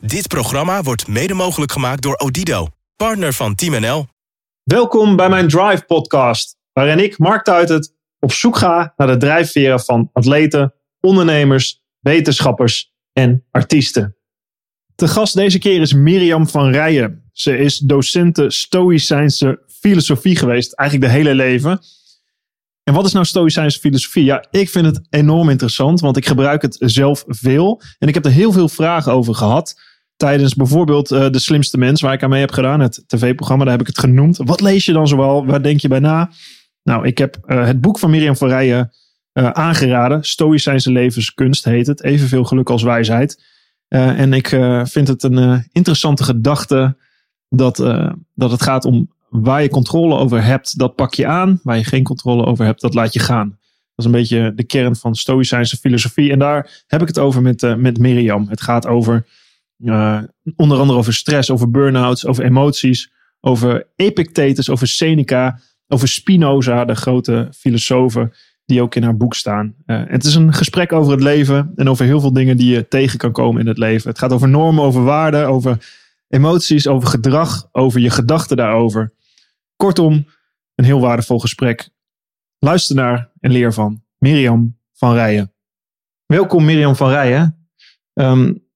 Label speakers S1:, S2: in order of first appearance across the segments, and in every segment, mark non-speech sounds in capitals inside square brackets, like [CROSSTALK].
S1: Dit programma wordt mede mogelijk gemaakt door Odido, partner van Team NL.
S2: Welkom bij mijn Drive podcast, waarin ik, Mark Tuitert, op zoek ga naar de drijfveren van atleten, ondernemers, wetenschappers en artiesten. De gast deze keer is Mirjam van Rijen. Ze is docente Stoïcijnse filosofie geweest, eigenlijk de hele leven. En wat is nou Stoïcijnse filosofie? Ja, ik vind het enorm interessant, want ik gebruik het zelf veel. En ik heb er heel veel vragen over gehad. Tijdens bijvoorbeeld uh, De Slimste Mens, waar ik aan mee heb gedaan, het tv-programma, daar heb ik het genoemd. Wat lees je dan zoal? Waar denk je bij na? Nou, ik heb uh, het boek van Mirjam van Rijen uh, aangeraden. Stoïcijnse levenskunst heet het. Evenveel geluk als wijsheid. en ik vind het een interessante gedachte dat, dat het gaat om waar je controle over hebt, dat pak je aan. Waar je geen controle over hebt, dat laat je gaan. Dat is een beetje de kern van Stoïcijnse filosofie. En daar heb ik het over met, met Miriam. Het gaat over uh, onder andere over stress, over burn-outs, over emoties, over Epictetus, over Seneca, over Spinoza, de grote filosofen die ook in haar boek staan. Uh, het is een gesprek over het leven en over heel veel dingen die je tegen kan komen in het leven. Het gaat over normen, over waarden, over emoties, over gedrag, over je gedachten daarover. Kortom, een heel waardevol gesprek. Luister naar en leer van Mirjam van Rijen. Welkom Mirjam van Rijen. Um,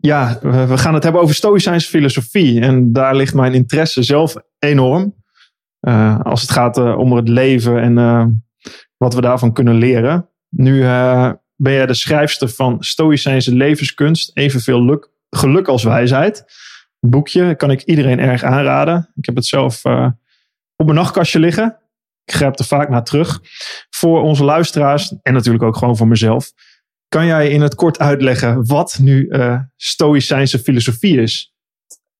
S2: ja, we gaan het hebben over Stoïcijnse filosofie. En daar ligt mijn interesse zelf enorm. Uh, als het gaat uh, om het leven en uh, wat we daarvan kunnen leren. Nu ben jij de schrijfster van Stoïcijnse levenskunst. Evenveel luk, geluk als wijsheid. Een boekje kan ik iedereen erg aanraden. Ik heb het zelf op mijn nachtkastje liggen. Ik grijp er vaak naar terug. Voor onze luisteraars en natuurlijk ook gewoon voor mezelf. Kan jij in het kort uitleggen wat nu uh, Stoïcijnse filosofie is?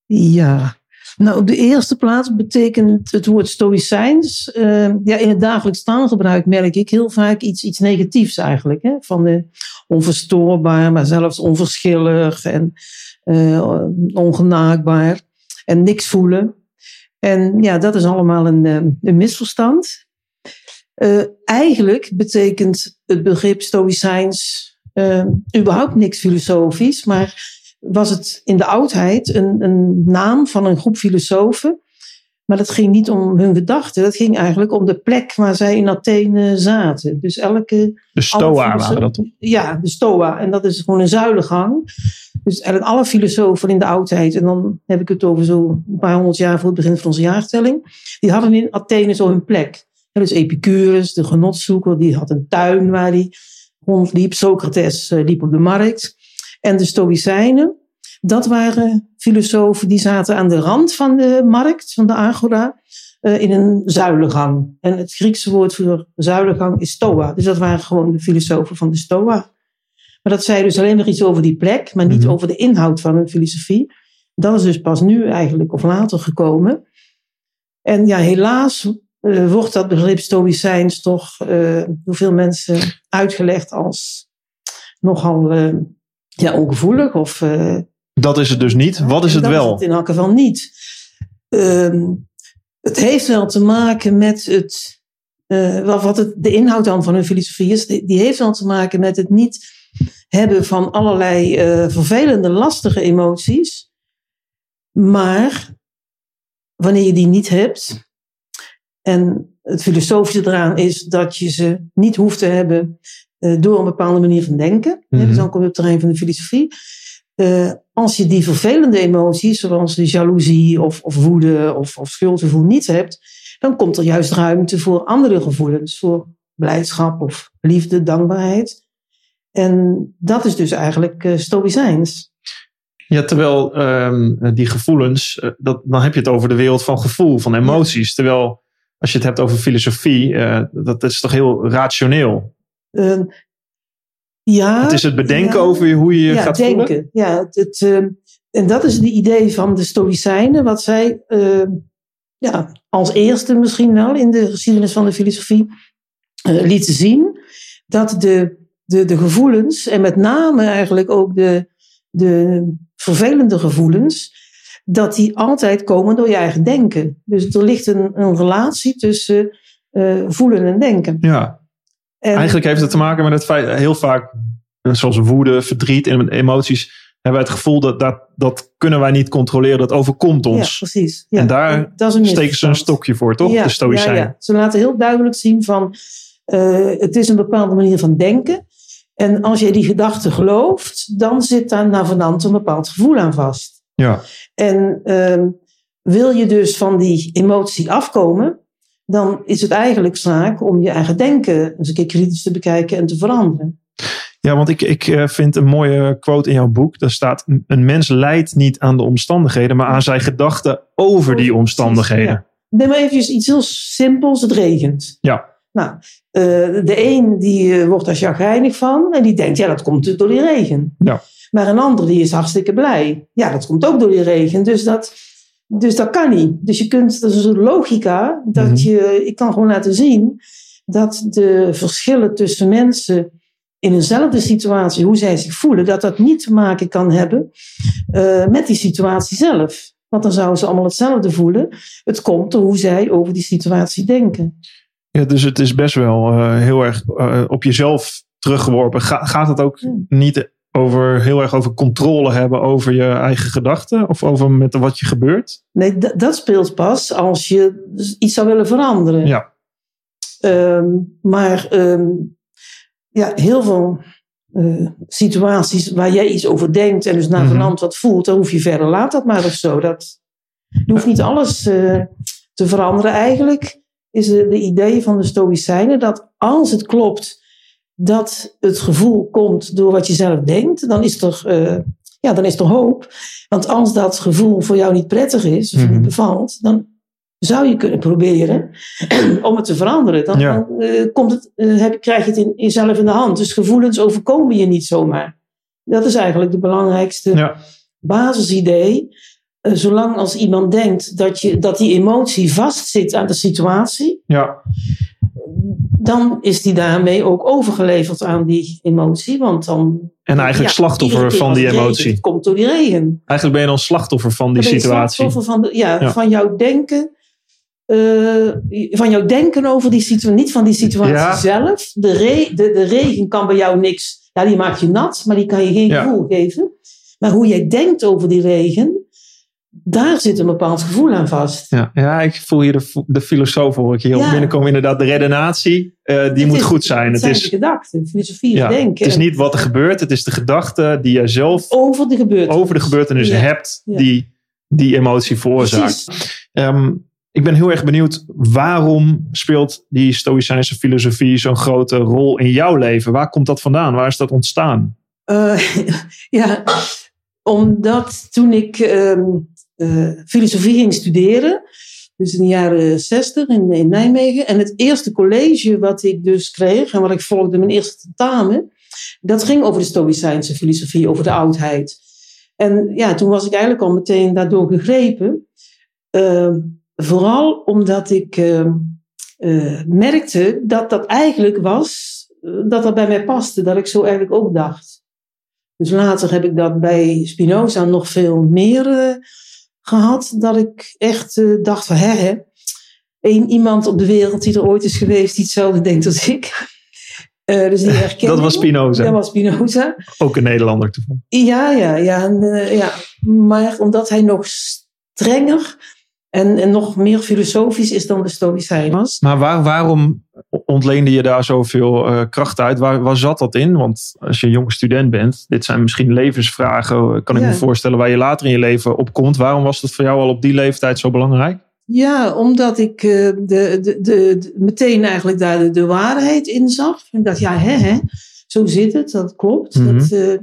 S3: Ja, nou op de eerste plaats betekent het woord Stoïcijns. Uh, ja, in het dagelijks taalgebruik merk ik heel vaak iets, iets negatiefs eigenlijk. Hè? Van de onverstoorbaar, maar zelfs onverschillig en uh, ongenaakbaar. En niks voelen. En ja, dat is allemaal een, eh, een misverstand. Uh, eigenlijk betekent het begrip stoïcijns uh, überhaupt niks filosofisch, maar was het in de oudheid een, een naam van een groep filosofen. Maar dat ging niet om hun gedachten, dat ging eigenlijk om de plek waar zij in Athene zaten. Dus elke.
S2: De Stoa waren dat toch?
S3: Ja, de Stoa. En dat is gewoon een zuilengang. Dus eigenlijk alle filosofen in de oudheid, en dan heb ik het over zo'n paar honderd jaar voor het begin van onze jaartelling, die hadden in Athene zo hun plek. dus Epicurus, de genotzoeker, die had een tuin waar hij rondliep. Socrates uh, liep op de markt. En de Stoïcijnen, dat waren filosofen die zaten aan de rand van de markt, van de agora, uh, in een zuilengang. En het Griekse woord voor zuilengang is stoa. Dus dat waren gewoon de filosofen van de stoa. Maar dat zei dus alleen nog iets over die plek, maar niet mhm. over de inhoud van hun filosofie. Dat is dus pas nu eigenlijk of later gekomen. En ja, helaas uh, wordt dat begrip stoïcijns toch uh, door veel mensen uitgelegd als nogal uh, ja, ongevoelig. Of,
S2: dat is het dus niet. Wat is het
S3: dat
S2: wel?
S3: Is het in elk geval niet. Ehm, het heeft wel te maken met het, wat het, de inhoud dan van hun filosofie is. Die, die heeft wel te maken met het niet hebben van allerlei vervelende, lastige emoties. Maar wanneer je die niet hebt, en het filosofische eraan is dat je ze niet hoeft te hebben uh, door een bepaalde manier van denken. Mm -hmm. Dus dan kom je op het terrein van de filosofie. Uh, als je die vervelende emoties, zoals de jaloezie of, of woede of, of schuldgevoel niet hebt, dan komt er juist ruimte voor andere gevoelens, voor blijdschap of liefde, dankbaarheid. En dat is dus eigenlijk uh, stoïcijns.
S2: Ja, terwijl um, die gevoelens, dat, dan heb je het over de wereld van gevoel, van emoties. Terwijl als je het hebt over filosofie, uh, dat is toch heel rationeel?
S3: Ehm, Ja,
S2: Het is het bedenken
S3: ja.
S2: over hoe je je
S3: ja,
S2: gaat
S3: denken.
S2: voelen.
S3: Ja, het, het, eh, en dat is het idee van de Stoïcijnen, wat zij eh, ja, als eerste misschien wel in de geschiedenis van de filosofie eh, lieten zien. Dat de, de, de gevoelens, en met name eigenlijk ook de, de vervelende gevoelens, dat die altijd komen door je eigen denken. Dus er ligt een, een relatie tussen eh, voelen en denken.
S2: Ja,
S3: En,
S2: eigenlijk heeft het te maken met het feit, heel vaak, eh, zoals woede, verdriet en emoties, hebben wij het gevoel dat, dat dat kunnen wij niet controleren, dat overkomt
S3: ja,
S2: ons.
S3: precies. Ja,
S2: En daar Steken ze een stokje voor, toch?
S3: Ja,
S2: de Stoïcijnen.
S3: Ja, ja. Ze laten heel duidelijk zien van eh, het is een bepaalde manier van denken. En als je die gedachte gelooft, dan zit daar navenant een bepaald gevoel aan vast.
S2: Ja.
S3: En ehm, wil je dus van die emotie afkomen, dan is het eigenlijk zaak om je eigen denken eens een keer kritisch te bekijken en te veranderen.
S2: Ja, want ik, ik eh, vind een mooie quote in jouw boek. Daar staat: Een mens leidt niet aan de omstandigheden, maar aan zijn gedachten over die omstandigheden.
S3: Ja. Neem maar even iets heel simpels: het regent.
S2: Ja.
S3: Nou, eh, de een die eh, wordt daar chagrijnig van en die denkt, ja, dat komt door die regen.
S2: Ja.
S3: Maar een ander die is hartstikke blij. Ja, dat komt ook door die regen. Dus dat, dus dat kan niet. Dus je kunt, dat is een logica, dat
S2: Mhm.
S3: je, ik kan gewoon laten zien dat de verschillen tussen mensen in eenzelfde situatie, hoe zij zich voelen, dat dat niet te maken kan hebben eh, met die situatie zelf. Want dan zouden ze allemaal hetzelfde voelen. Het komt door hoe zij over die situatie denken.
S2: Ja, dus het is best wel eh, heel erg eh, op jezelf teruggeworpen. Ga- gaat het ook
S3: Ja.
S2: niet over, heel erg over controle hebben over je eigen gedachten? Of over met wat je gebeurt?
S3: Nee, dat speelt pas als je iets zou willen veranderen.
S2: Ja.
S3: Ehm, maar ehm, ja, heel veel eh, situaties waar jij iets over denkt en dus naar
S2: Mhm.
S3: verand wat voelt, dan hoef je verder, laat dat maar of zo. Dat, je hoeft niet alles eh, te veranderen. Eigenlijk is de, de idee van de Stoïcijnen dat als het klopt dat het gevoel komt door wat je zelf denkt, dan is er, eh, ja, dan is er hoop. Want als dat gevoel voor jou niet prettig is, of
S2: Mhm.
S3: niet bevalt, dan zou je kunnen proberen [CLEARS THROAT] om het te veranderen. Dan,
S2: Ja.
S3: dan eh, komt het, eh, heb, krijg je het in, jezelf in de hand. Dus gevoelens overkomen je niet zomaar. Dat is eigenlijk de belangrijkste
S2: Ja.
S3: basisidee. Zolang als iemand denkt dat, je, dat die emotie vastzit aan de situatie,
S2: Ja.
S3: Dan is die daarmee ook overgeleverd aan die emotie. Want dan.
S2: En eigenlijk
S3: ja,
S2: slachtoffer van die emotie.
S3: Het komt door die regen.
S2: Eigenlijk ben je dan slachtoffer van die situatie.
S3: slachtoffer van, de, ja,
S2: Ja.
S3: van jouw denken. eh, van jouw denken over die situatie, niet van die situatie
S2: Ja.
S3: zelf. De, re, de, de regen kan bij jou niks. Ja, die maakt je nat, maar die kan je geen gevoel geven. Maar hoe jij denkt over die regen, daar zit een bepaald gevoel aan vast.
S2: Ja, ja, ik voel hier de, de filosoof hoor ik hier
S3: Ja.
S2: binnenkomen. Inderdaad, de redenatie, eh, die
S3: Het
S2: moet
S3: is-
S2: goed zijn.
S3: Het
S2: Het
S3: zijn de
S2: is,
S3: gedachten, filosofie is
S2: ja,
S3: denken.
S2: het is niet wat er gebeurt, het is de gedachte die je zelf
S3: over de gebeurtenis.
S2: over de gebeurtenis
S3: Ja.
S2: hebt, die die emotie veroorzaakt. Ehm, ik ben heel erg benieuwd, waarom speelt die Stoïcijnse filosofie zo'n grote rol in jouw leven? Waar komt dat vandaan? Waar is dat ontstaan?
S3: Eh, [LAUGHS] ja, omdat toen ik ehm, eh, filosofie ging studeren, dus in de jaren zestig in, in Nijmegen, en het eerste college wat ik dus kreeg en wat ik volgde, mijn eerste tentamen, dat ging over de Stoïcijnse filosofie, over de oudheid. En ja, toen was ik eigenlijk al meteen daardoor gegrepen. Ehm, vooral omdat ik ehm, eh, merkte dat dat eigenlijk was, eh, dat dat bij mij paste, dat ik zo eigenlijk ook dacht. Dus later heb ik dat bij Spinoza nog veel meer eh, gehad, dat ik echt eh, dacht van, hè, hè, één iemand op de wereld die er ooit is geweest die hetzelfde denkt als ik. Eh, dus die [LAUGHS] herkenning.
S2: Dat was Spinoza.
S3: Dat was Spinoza.
S2: Ook een Nederlander toevallig.
S3: Ja, ja, ja, en, eh, ja. Maar omdat hij nog strenger en, en nog meer filosofisch is dan de Stoïcijn was.
S2: Maar waar, waarom ontleende je daar zoveel eh, kracht uit? Waar, waar zat dat in? Want als je een jonge student bent, dit zijn misschien levensvragen, kan ik
S3: Ja.
S2: me voorstellen, waar je later in je leven op komt. Waarom was dat voor jou al op die leeftijd zo belangrijk?
S3: Ja, omdat ik eh, de, de, de, meteen eigenlijk daar de, de waarheid in zag. Ik dacht, ja, hè, hè, zo zit het, dat klopt.
S2: Mhm.
S3: dat, eh,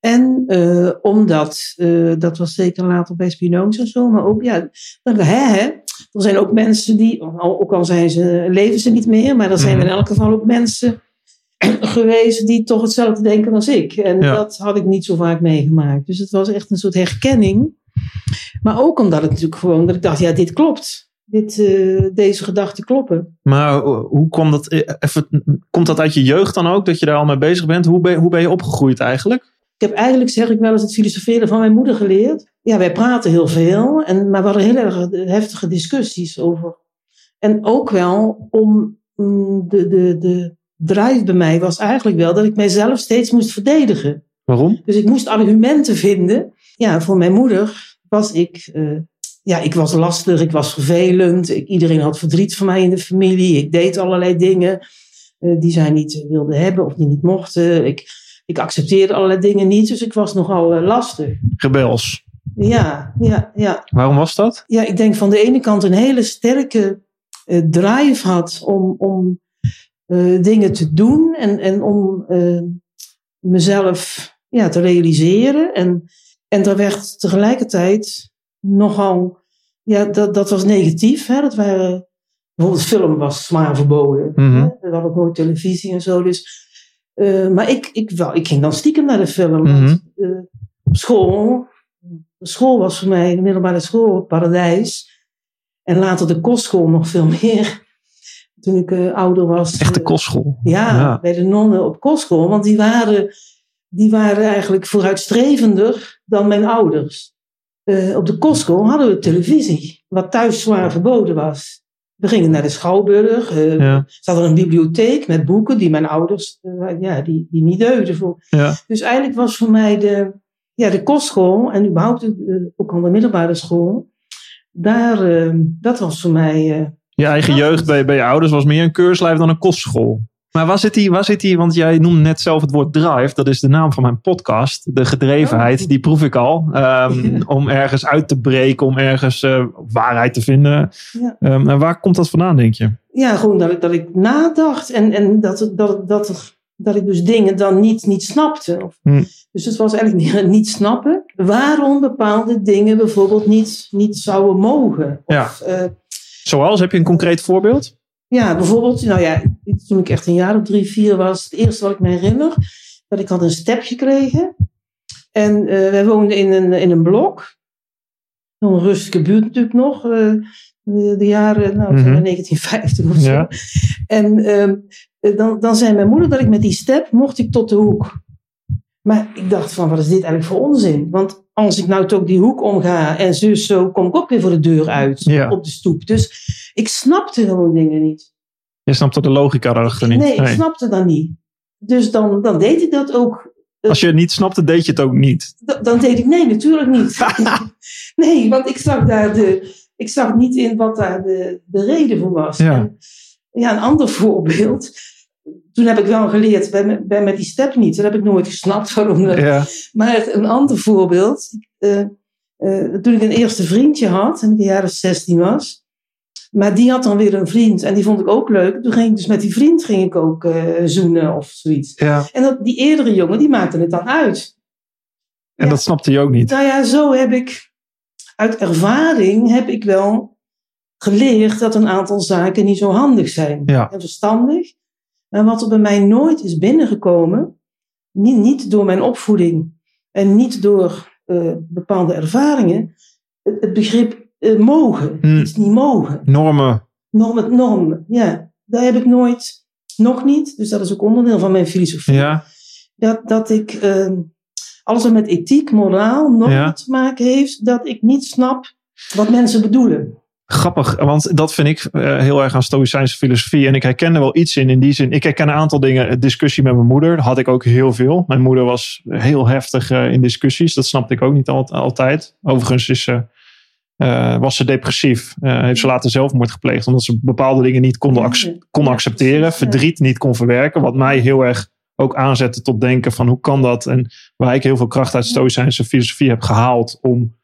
S3: en eh, omdat, eh, dat was zeker later bij Spinoza zo, maar ook, ja, dan, hè, hè, er zijn ook mensen die, al- ook al zijn ze, leven ze niet meer, maar er zijn
S2: Mhm.
S3: in elk geval ook mensen [CLEARS THROAT] geweest die toch hetzelfde denken als ik. En
S2: Ja.
S3: dat had ik niet zo vaak meegemaakt. Dus het was echt een soort herkenning. Maar ook omdat het natuurlijk gewoon, dat ik dacht, ja, dit klopt. Dit, eh, deze gedachten kloppen.
S2: Maar hoe komt dat, even, komt dat uit je jeugd dan ook, dat je daar al mee bezig bent? Hoe ben, hoe ben je opgegroeid eigenlijk?
S3: Ik heb eigenlijk, zeg ik wel eens, het filosoferen van mijn moeder geleerd. Ja, wij praten heel veel, en, maar we hadden heel erg heftige discussies over. En ook wel om mm, de, de, de drive bij mij was eigenlijk wel dat ik mijzelf steeds moest verdedigen.
S2: Waarom?
S3: Dus ik moest argumenten vinden. Ja, voor mijn moeder was ik, eh, ja, ik was lastig, ik was vervelend. Ik, iedereen had verdriet van mij in de familie. Ik deed allerlei dingen eh, die zij niet wilde hebben of die niet mochten. Ik, ik accepteerde allerlei dingen niet, dus ik was nogal eh, lastig.
S2: Rebels.
S3: Ja, ja, ja.
S2: Waarom was dat?
S3: Ja, ik denk van de ene kant een hele sterke eh, drive had om, om eh, dingen te doen en, en om eh, mezelf ja, te realiseren. En, en daar werd tegelijkertijd nogal, ja, dat, dat was negatief. Hè? Dat waren, bijvoorbeeld film was zwaar verboden.
S2: Mhm.
S3: hè? Er was ook nooit televisie en zo. Dus, eh, maar ik, ik, wel, ik ging dan stiekem naar de film.
S2: Mhm.
S3: Want, eh, op school, de school was voor mij, de middelbare school, het paradijs. En later de kostschool nog veel meer. Toen ik eh, ouder was.
S2: Echte
S3: eh,
S2: kostschool.
S3: ja,
S2: Ja.
S3: bij de nonnen op kostschool. Want die waren, die waren eigenlijk vooruitstrevender dan mijn ouders. Eh, op de kostschool hadden we televisie, wat thuis zwaar verboden was. We gingen naar de Schouwburg. eh
S2: Ja.
S3: Ze hadden een bibliotheek met boeken die mijn ouders eh, ja, die, die niet deugden. Voor.
S2: Ja.
S3: Dus eigenlijk was voor mij de, ja, de kostschool en überhaupt ook al de middelbare school. Daar, eh, dat was voor mij
S2: Je eigen jeugd bij, bij je ouders was meer een keurslijf dan een kostschool. Maar waar zit die, waar zit die, want jij noemde net zelf het woord drive, dat is de naam van mijn podcast. De gedrevenheid,
S3: Oh.
S2: die proef ik al. Ehm, [LAUGHS] om ergens uit te breken, om ergens eh, waarheid te vinden.
S3: Ja.
S2: Ehm, en waar komt dat vandaan, denk je?
S3: ja, gewoon dat ik, dat ik nadacht en, en dat, dat, dat, dat ik dus dingen dan niet, niet snapte. Of,
S2: Hmm.
S3: Dus het was eigenlijk meer [LAUGHS] niet snappen waarom bepaalde dingen bijvoorbeeld niet, niet zouden mogen.
S2: Ja.
S3: Of, eh,
S2: Zoals, heb je een concreet voorbeeld?
S3: Ja, bijvoorbeeld, nou ja, toen ik echt een jaar of drie, vier was, het eerste wat ik me herinner, dat ik had een step gekregen. En eh, wij woonden in een, in een blok. Een rustige buurt natuurlijk nog. eh, de, de jaren, nou,
S2: Mhm.
S3: 1950 of zo.
S2: Ja.
S3: En ehm, eh, dan, dan zei mijn moeder dat ik met die step mocht ik tot de hoek. Maar ik dacht van, wat is dit eigenlijk voor onzin? Want als ik nou toch die hoek omga en zus zo, kom ik ook weer voor de deur uit.
S2: Ja.
S3: Op de stoep. Dus ik snapte gewoon dingen niet.
S2: Je snapt er de logica erachter niet.
S3: Nee, ik snapte dat niet. Dus dan, dan deed ik dat ook.
S2: Als je het niet snapte, deed je het ook niet.
S3: D- Dan deed ik nee, natuurlijk niet. [LAUGHS] nee, want ik zag daar de, ik zag niet in wat daar de, de reden voor was.
S2: Ja.
S3: En, ja, een ander [LAUGHS] voorbeeld. Toen heb ik wel geleerd, bij, bij met die step niet. Dat heb ik nooit gesnapt waarom dat.
S2: Ja.
S3: Maar een ander voorbeeld. eh, eh, toen ik een eerste vriendje had, en ik een jaar of 16 was. Maar die had dan weer een vriend en die vond ik ook leuk. Toen ging ik dus met die vriend ging ik ook eh, zoenen of zoiets.
S2: ja.
S3: En dat, die eerdere jongen, die maakte het dan uit.
S2: En
S3: Ja.
S2: dat snapte je ook niet.
S3: Nou ja, zo heb ik, uit ervaring heb ik wel geleerd dat een aantal zaken niet zo handig zijn.
S2: Ja.
S3: En verstandig. Maar wat er bij mij nooit is binnengekomen, niet, niet door mijn opvoeding en niet door eh, bepaalde ervaringen, het, het begrip eh, mogen. Iets niet mogen.
S2: Normen.
S3: Normen, normen, ja. Daar heb ik nooit, nog niet, dus dat is ook onderdeel van mijn filosofie
S2: Ja.
S3: dat, dat ik eh, alles wat met ethiek, moraal, normen
S2: Ja.
S3: te maken heeft, dat ik niet snap wat mensen bedoelen.
S2: Grappig, want dat vind ik eh, heel erg aan Stoïcijnse filosofie. En ik herken er wel iets in, in die zin. Ik herken een aantal dingen. eh, Discussie met mijn moeder, had ik ook heel veel. Mijn moeder was heel heftig in discussies. Dat snapte ik ook niet al- altijd. Overigens is ze, eh, was ze depressief. Eh, heeft ze later zelfmoord gepleegd. Omdat ze bepaalde dingen niet konden ac- kon accepteren. Verdriet niet kon verwerken. Wat mij heel erg ook aanzette tot denken van hoe kan dat? En waar ik heel veel kracht uit Stoïcijnse filosofie heb gehaald om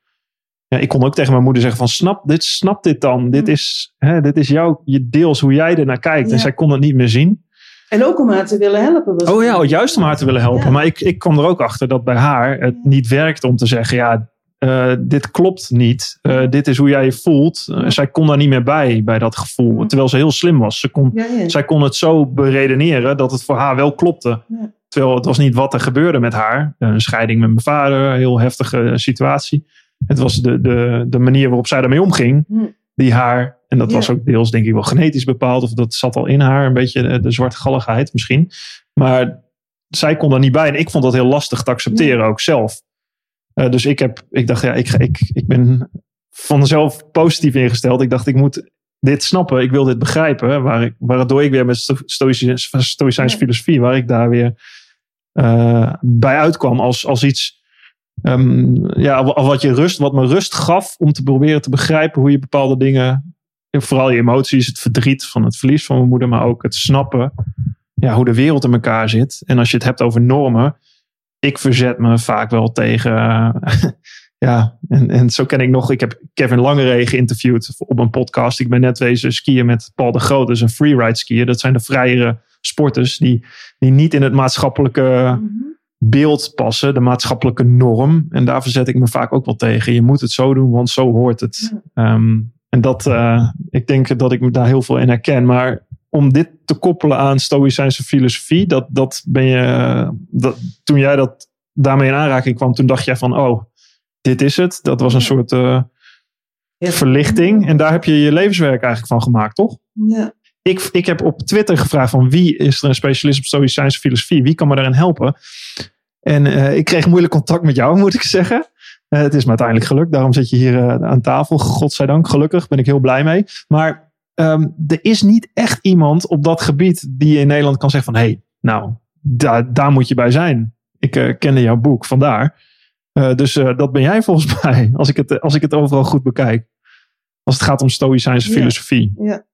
S2: ja, ik kon ook tegen mijn moeder zeggen van snap dit, snap dit dan. Dit is, hè, dit is jouw je deels hoe jij er naar kijkt. En zij kon het niet meer zien.
S3: En ook om haar te willen helpen. was-
S2: Oh ja, juist om haar te willen helpen.
S3: Ja.
S2: Maar ik, ik kwam er ook achter dat bij haar het niet werkte om te zeggen ja, eh, dit klopt niet. Uh, dit is hoe jij je voelt. Uh, zij kon daar niet meer bij, bij dat gevoel. Terwijl ze heel slim was. Ze kon,
S3: Ja, ja.
S2: Zij kon het zo beredeneren dat het voor haar wel klopte.
S3: Ja.
S2: Terwijl het was niet wat er gebeurde met haar. Een scheiding met mijn vader, een heel heftige situatie. Het was de, de, de manier waarop zij daarmee omging. Die haar, en dat was ook deels denk ik wel genetisch bepaald. Of dat zat al in haar, een beetje de, de zwartgalligheid misschien. Maar zij kon er niet bij. En ik vond dat heel lastig te accepteren ook zelf. Eh, dus ik, heb, ik dacht, ja, ik, ik, ik ben van mezelf positief ingesteld. Ik dacht, ik moet dit snappen. Ik wil dit begrijpen. Waar ik, waardoor ik weer met sto- stoïcijns- filosofie, waar ik daar weer eh, bij uitkwam als, als iets. ehm, ja, wa- wat je rust, wat me rust gaf om te proberen te begrijpen hoe je bepaalde dingen, vooral je emoties, het verdriet van het verlies van mijn moeder, maar ook het snappen, ja, hoe de wereld in elkaar zit. En als je het hebt over normen, ik verzet me vaak wel tegen. [LAUGHS] ja, en, en zo ken ik nog. Ik heb Kevin Langeree geïnterviewd op een podcast. Ik ben net wezen skiën met Paul de Groot, dus een freeride skier. Dat zijn de vrijere sporters die, die niet in het maatschappelijke
S3: Mhm.
S2: beeld passen, de maatschappelijke norm. En daar verzet ik me vaak ook wel tegen. Je moet het zo doen, want zo hoort het. Ehm, en dat, eh, ik denk dat ik me daar heel veel in herken. Maar om dit te koppelen aan Stoïcijnse filosofie, dat, dat ben je, dat, toen jij dat daarmee in aanraking kwam, toen dacht jij van, oh, dit is het. Dat was een
S3: Ja.
S2: soort eh, verlichting. En daar heb je je levenswerk eigenlijk van gemaakt, toch?
S3: Ja.
S2: ik, ik heb op Twitter gevraagd van wie is er een specialist op stoïcijnse filosofie? Wie kan me daarin helpen? En eh, ik kreeg moeilijk contact met jou, [LAUGHS] moet ik zeggen. Eh, het is me uiteindelijk gelukt. Daarom zit je hier aan tafel. Godzijdank, gelukkig. Ben ik heel blij mee. Maar ehm, er is niet echt iemand op dat gebied die in Nederland kan zeggen van... hé, hey, nou, daar, daar moet je bij zijn. Ik eh, kende jouw boek, vandaar. Eh, dus eh, dat ben jij volgens [LAUGHS] mij, als ik, het, als ik het overal goed bekijk. Als het gaat om stoïcijnse
S3: Ja.
S2: filosofie.
S3: Ja,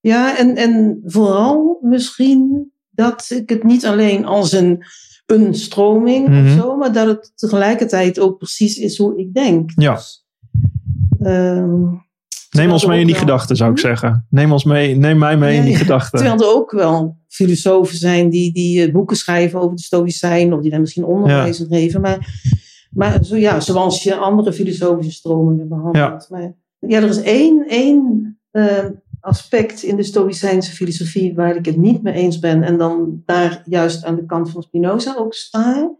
S3: ja en, en vooral misschien dat ik het niet alleen als een, een stroming
S2: Mhm.
S3: of zo, maar dat het tegelijkertijd ook precies is hoe ik denk.
S2: Ja.
S3: Dus, ehm,
S2: Neem ons mee in die
S3: wel-
S2: gedachten, zou ik
S3: Hm?
S2: zeggen. Neem, ons mee, neem mij mee in
S3: Ja,
S2: die
S3: ja.
S2: gedachten.
S3: Terwijl er ook wel filosofen zijn die, die eh, boeken schrijven over de Stoïcijnen, of die daar misschien onderwijs in geven. Maar, maar zo, ja, zoals je andere filosofische stromingen behandelt. Maar, ja, er is één, één eh, aspect in de Stoïcijnse filosofie waar ik het niet mee eens ben, en dan daar juist aan de kant van Spinoza ook sta.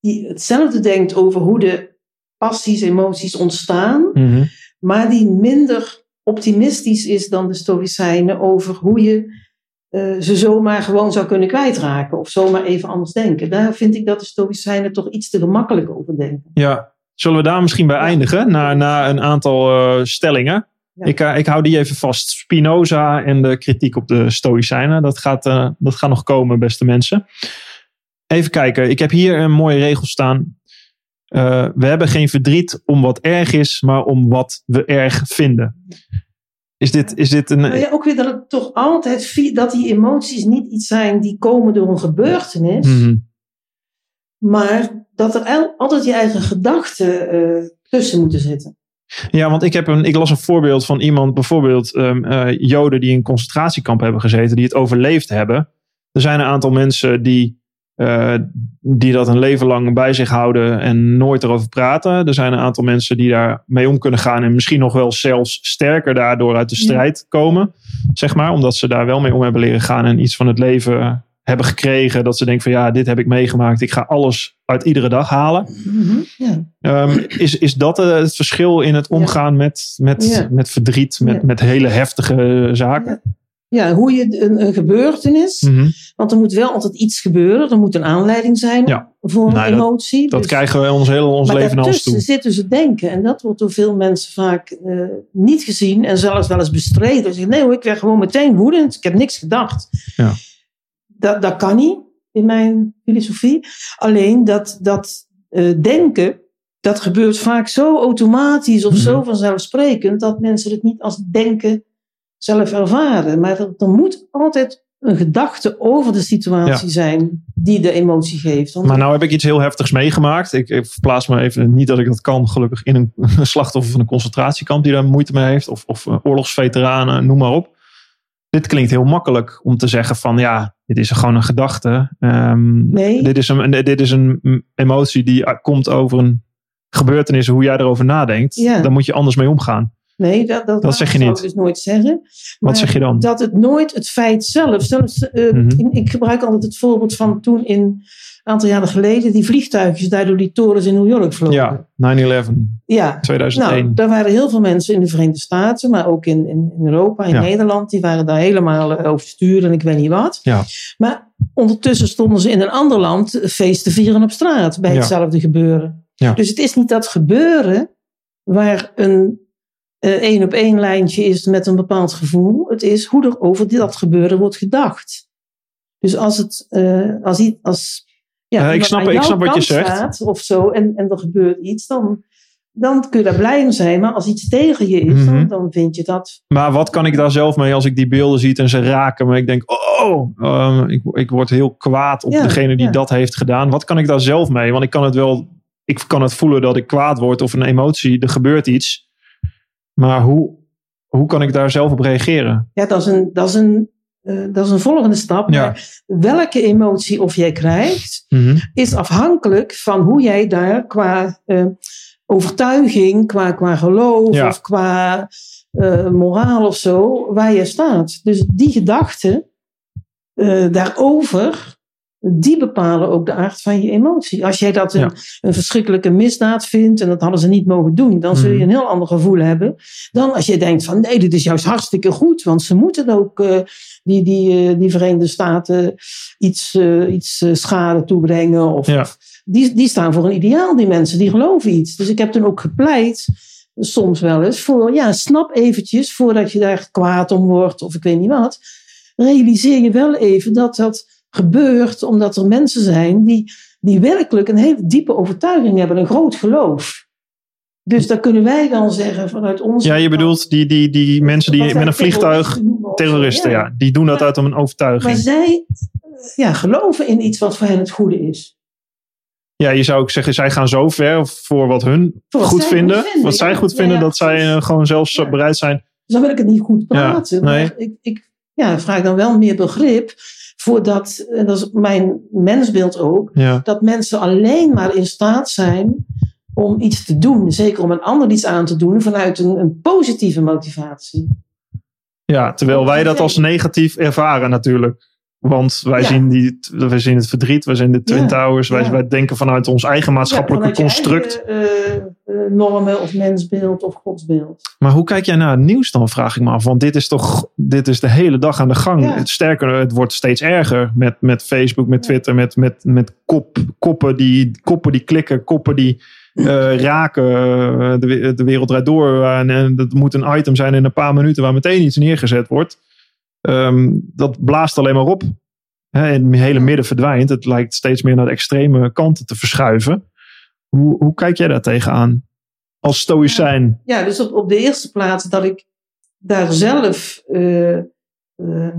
S3: Die hetzelfde denkt over hoe de passies, emoties ontstaan
S2: Mhm.
S3: Maar die minder optimistisch is dan de Stoïcijnen over hoe je eh, ze zomaar gewoon zou kunnen kwijtraken of zomaar even anders denken. Daar vind ik dat de Stoïcijnen toch iets te gemakkelijk over denken.
S2: Ja, zullen we daar misschien bij
S3: Ja.
S2: eindigen? Na, na een aantal eh, stellingen.
S3: Ja.
S2: Ik, eh, ik hou die even vast. Spinoza en de kritiek op de Stoïcijnen. Dat gaat, dat gaat nog komen, beste mensen. Even kijken. Ik heb hier een mooie regel staan. Eh, we hebben geen verdriet om wat erg is, maar om wat we erg vinden. Is dit, is dit een...
S3: Ja, ook weer dat het toch altijd, dat die emoties niet iets zijn die komen door een gebeurtenis,
S2: Mhm.
S3: maar dat er altijd je eigen gedachten eh, tussen moeten zitten.
S2: Ja, want ik, heb een, ik las een voorbeeld van iemand, bijvoorbeeld ehm, eh, Joden die in een concentratiekamp hebben gezeten, die het overleefd hebben. Er zijn een aantal mensen die, eh, die dat een leven lang bij zich houden en nooit erover praten. Er zijn een aantal mensen die daar mee om kunnen gaan en misschien nog wel zelfs sterker daardoor uit de
S3: Ja.
S2: strijd komen. Zeg maar, omdat ze daar wel mee om hebben leren gaan en iets van het leven hebben gekregen. Dat ze denken van ja, dit heb ik meegemaakt. Ik ga alles uit iedere dag halen.
S3: Ja.
S2: Ehm, is, is dat eh, het verschil in het omgaan met, met, met verdriet, met, met hele heftige zaken?
S3: Ja, hoe je een, een gebeurtenis,
S2: Mhm.
S3: want er moet wel altijd iets gebeuren, er moet een aanleiding zijn
S2: Ja.
S3: voor een
S2: Nou, dat-
S3: emotie.
S2: Dat
S3: Dus-
S2: krijgen we ons hele ons
S3: maar
S2: leven naar ons
S3: daartussen
S2: toe.
S3: zit dus het denken. En dat wordt door veel mensen vaak eh, niet gezien en zelfs wel eens bestreden. Ze zeggen, nee hoor, ik werd gewoon meteen woedend. Ik heb niks gedacht.
S2: Ja.
S3: Dat, dat kan niet in mijn filosofie. Alleen dat, dat eh, denken, dat gebeurt vaak zo automatisch of
S2: Mhm.
S3: zo vanzelfsprekend... dat mensen het niet als denken zelf ervaren. Maar er, er moet altijd een gedachte over de situatie zijn die de emotie geeft. Want
S2: Maar nou heb ik iets heel heftigs meegemaakt. Ik, ik verplaats me even, niet dat ik dat kan, gelukkig in een, een [LAUGHS] slachtoffer van een concentratiekamp die daar moeite mee heeft. Of, of eh, oorlogsveteranen, noem maar op. Dit klinkt heel makkelijk om te zeggen van ja, dit is gewoon een gedachte. Ehm,
S3: Nee.
S2: dit, is een, dit is een emotie die komt over een gebeurtenissen, hoe jij erover nadenkt,
S3: Ja.
S2: dan moet je anders mee omgaan.
S3: Nee, dat, dat,
S2: Dat zeg je
S3: zou
S2: niet.
S3: ik dus nooit zeggen. Maar
S2: zeg je dan?
S3: Dat het nooit het feit zelf. Zelfs, eh,
S2: Mhm.
S3: ik, ik gebruik altijd het voorbeeld van toen in een aantal jaren geleden die vliegtuigjes daar door die torens in New York vlogen.
S2: Ja, 9-11,
S3: ja.
S2: 2001.
S3: Nou, daar waren heel veel mensen in de Verenigde Staten, maar ook in, in, Europa, in
S2: Ja.
S3: Nederland, die waren daar helemaal eh, overstuur en ik weet niet wat.
S2: Ja.
S3: Maar ondertussen stonden ze in een ander land feest te vieren op straat bij
S2: Ja.
S3: hetzelfde gebeuren.
S2: Ja.
S3: Dus het is niet dat gebeuren waar een eh, één op één lijntje is met een bepaald gevoel. Het is hoe er over dat gebeuren wordt gedacht. Dus als het, eh, als, i- als ja,
S2: Eh, ik snap- ik snap wat je zegt.
S3: staat of zo en, en er gebeurt iets, dan, dan kun je daar blij om zijn. Maar als iets tegen je is,
S2: Mhm.
S3: dan, dan vind je dat.
S2: Maar wat kan ik daar zelf mee als ik die beelden zie en ze raken me? Ik denk, oh, ehm, ik, ik word heel kwaad op
S3: Ja,
S2: degene die
S3: ja.
S2: dat heeft gedaan. Wat kan ik daar zelf mee? Want ik kan het wel, ik kan het voelen dat ik kwaad word of een emotie, er gebeurt iets. Maar hoe, hoe kan ik daar zelf op reageren?
S3: Ja, dat is een, dat is een, eh, dat is een volgende stap.
S2: Ja.
S3: Maar welke emotie of jij krijgt, is afhankelijk van hoe jij daar qua eh, overtuiging, qua, qua geloof
S2: Ja.
S3: of qua eh, moraal of zo, waar je staat. Dus die gedachten eh, daarover, die bepalen ook de aard van je emotie. Als jij dat een,
S2: Ja.
S3: een verschrikkelijke misdaad vindt en dat hadden ze niet mogen doen, dan zul je
S2: Mhm.
S3: een heel ander gevoel hebben dan als je denkt van nee, dit is juist hartstikke goed, want ze moeten ook eh, die, die, eh, die Verenigde Staten iets, eh, iets schade toebrengen. Of,
S2: Ja.
S3: of- die, die staan voor een ideaal, die mensen, die geloven iets. Dus ik heb toen ook gepleit, soms wel eens, voor ja, snap eventjes voordat je daar kwaad om wordt of ik weet niet wat. Realiseer je wel even dat dat gebeurt omdat er mensen zijn die, die werkelijk een hele diepe overtuiging hebben, een groot geloof. Dus dan kunnen wij dan zeggen vanuit onze.
S2: Ja, je bedoelt die, die, die mensen die met een vliegtuig,
S3: terroristen
S2: ja. die doen dat
S3: Maar-
S2: uit om een overtuiging.
S3: Maar zij ja, geloven in iets wat voor hen het goede is.
S2: Ja, je zou ook zeggen, zij gaan zo ver voor wat hun
S3: Voor wat
S2: goed vinden. wat zij
S3: ja.
S2: goed
S3: Ja,
S2: vinden,
S3: ja,
S2: dat zij eh, gewoon zelfs
S3: Ja.
S2: bereid zijn.
S3: Dus dan wil ik het niet goed praten.
S2: Ja, nee.
S3: Maar ik, ik ja, vraag dan wel meer begrip voor dat, en dat is mijn mensbeeld ook,
S2: Ja.
S3: dat mensen alleen maar in staat zijn om iets te doen. Zeker om een ander iets aan te doen vanuit een, een positieve motivatie.
S2: Ja, terwijl wij dat als negatief ervaren natuurlijk. Want wij,
S3: Ja.
S2: zien, die, wij zien het verdriet, wij zien de Twin
S3: Ja,
S2: Towers. Wij,
S3: ja.
S2: wij denken vanuit ons eigen maatschappelijke construct.
S3: eigen, eh, eh, normen of mensbeeld of godsbeeld.
S2: Maar hoe kijk jij naar het nieuws dan, vraag ik me af. Want dit is toch dit is de hele dag aan de gang. Sterker, het wordt steeds erger met, met Facebook, met Twitter, met, met, met kop, koppen, die, koppen die klikken, koppen die eh, raken. eh, de, de wereld draait door. En, en dat moet een item zijn in een paar minuten waar meteen iets neergezet wordt. Ehm, dat blaast alleen maar op. En het hele midden verdwijnt. Het lijkt steeds meer naar de extreme kanten te verschuiven. Hoe, hoe kijk jij daar tegenaan? Als stoïcijn.
S3: Ja, dus op, op de eerste plaats dat ik daar zelf. eh, eh,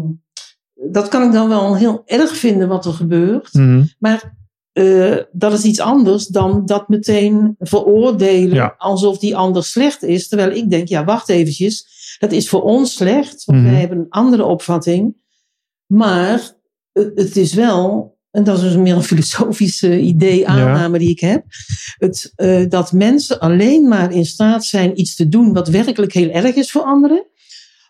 S3: dat kan ik dan wel heel erg vinden wat er gebeurt.
S2: Mhm.
S3: Maar eh, dat is iets anders dan dat meteen veroordelen
S2: Ja.
S3: alsof die ander slecht is. Terwijl ik denk, ja, wacht eventjes. Dat is voor ons slecht, want
S2: Mhm.
S3: wij hebben een andere opvatting. Maar het, is wel, en dat is dus meer een filosofische idee, aanname die ik heb. Het, eh, dat mensen alleen maar in staat zijn iets te doen wat werkelijk heel erg is voor anderen.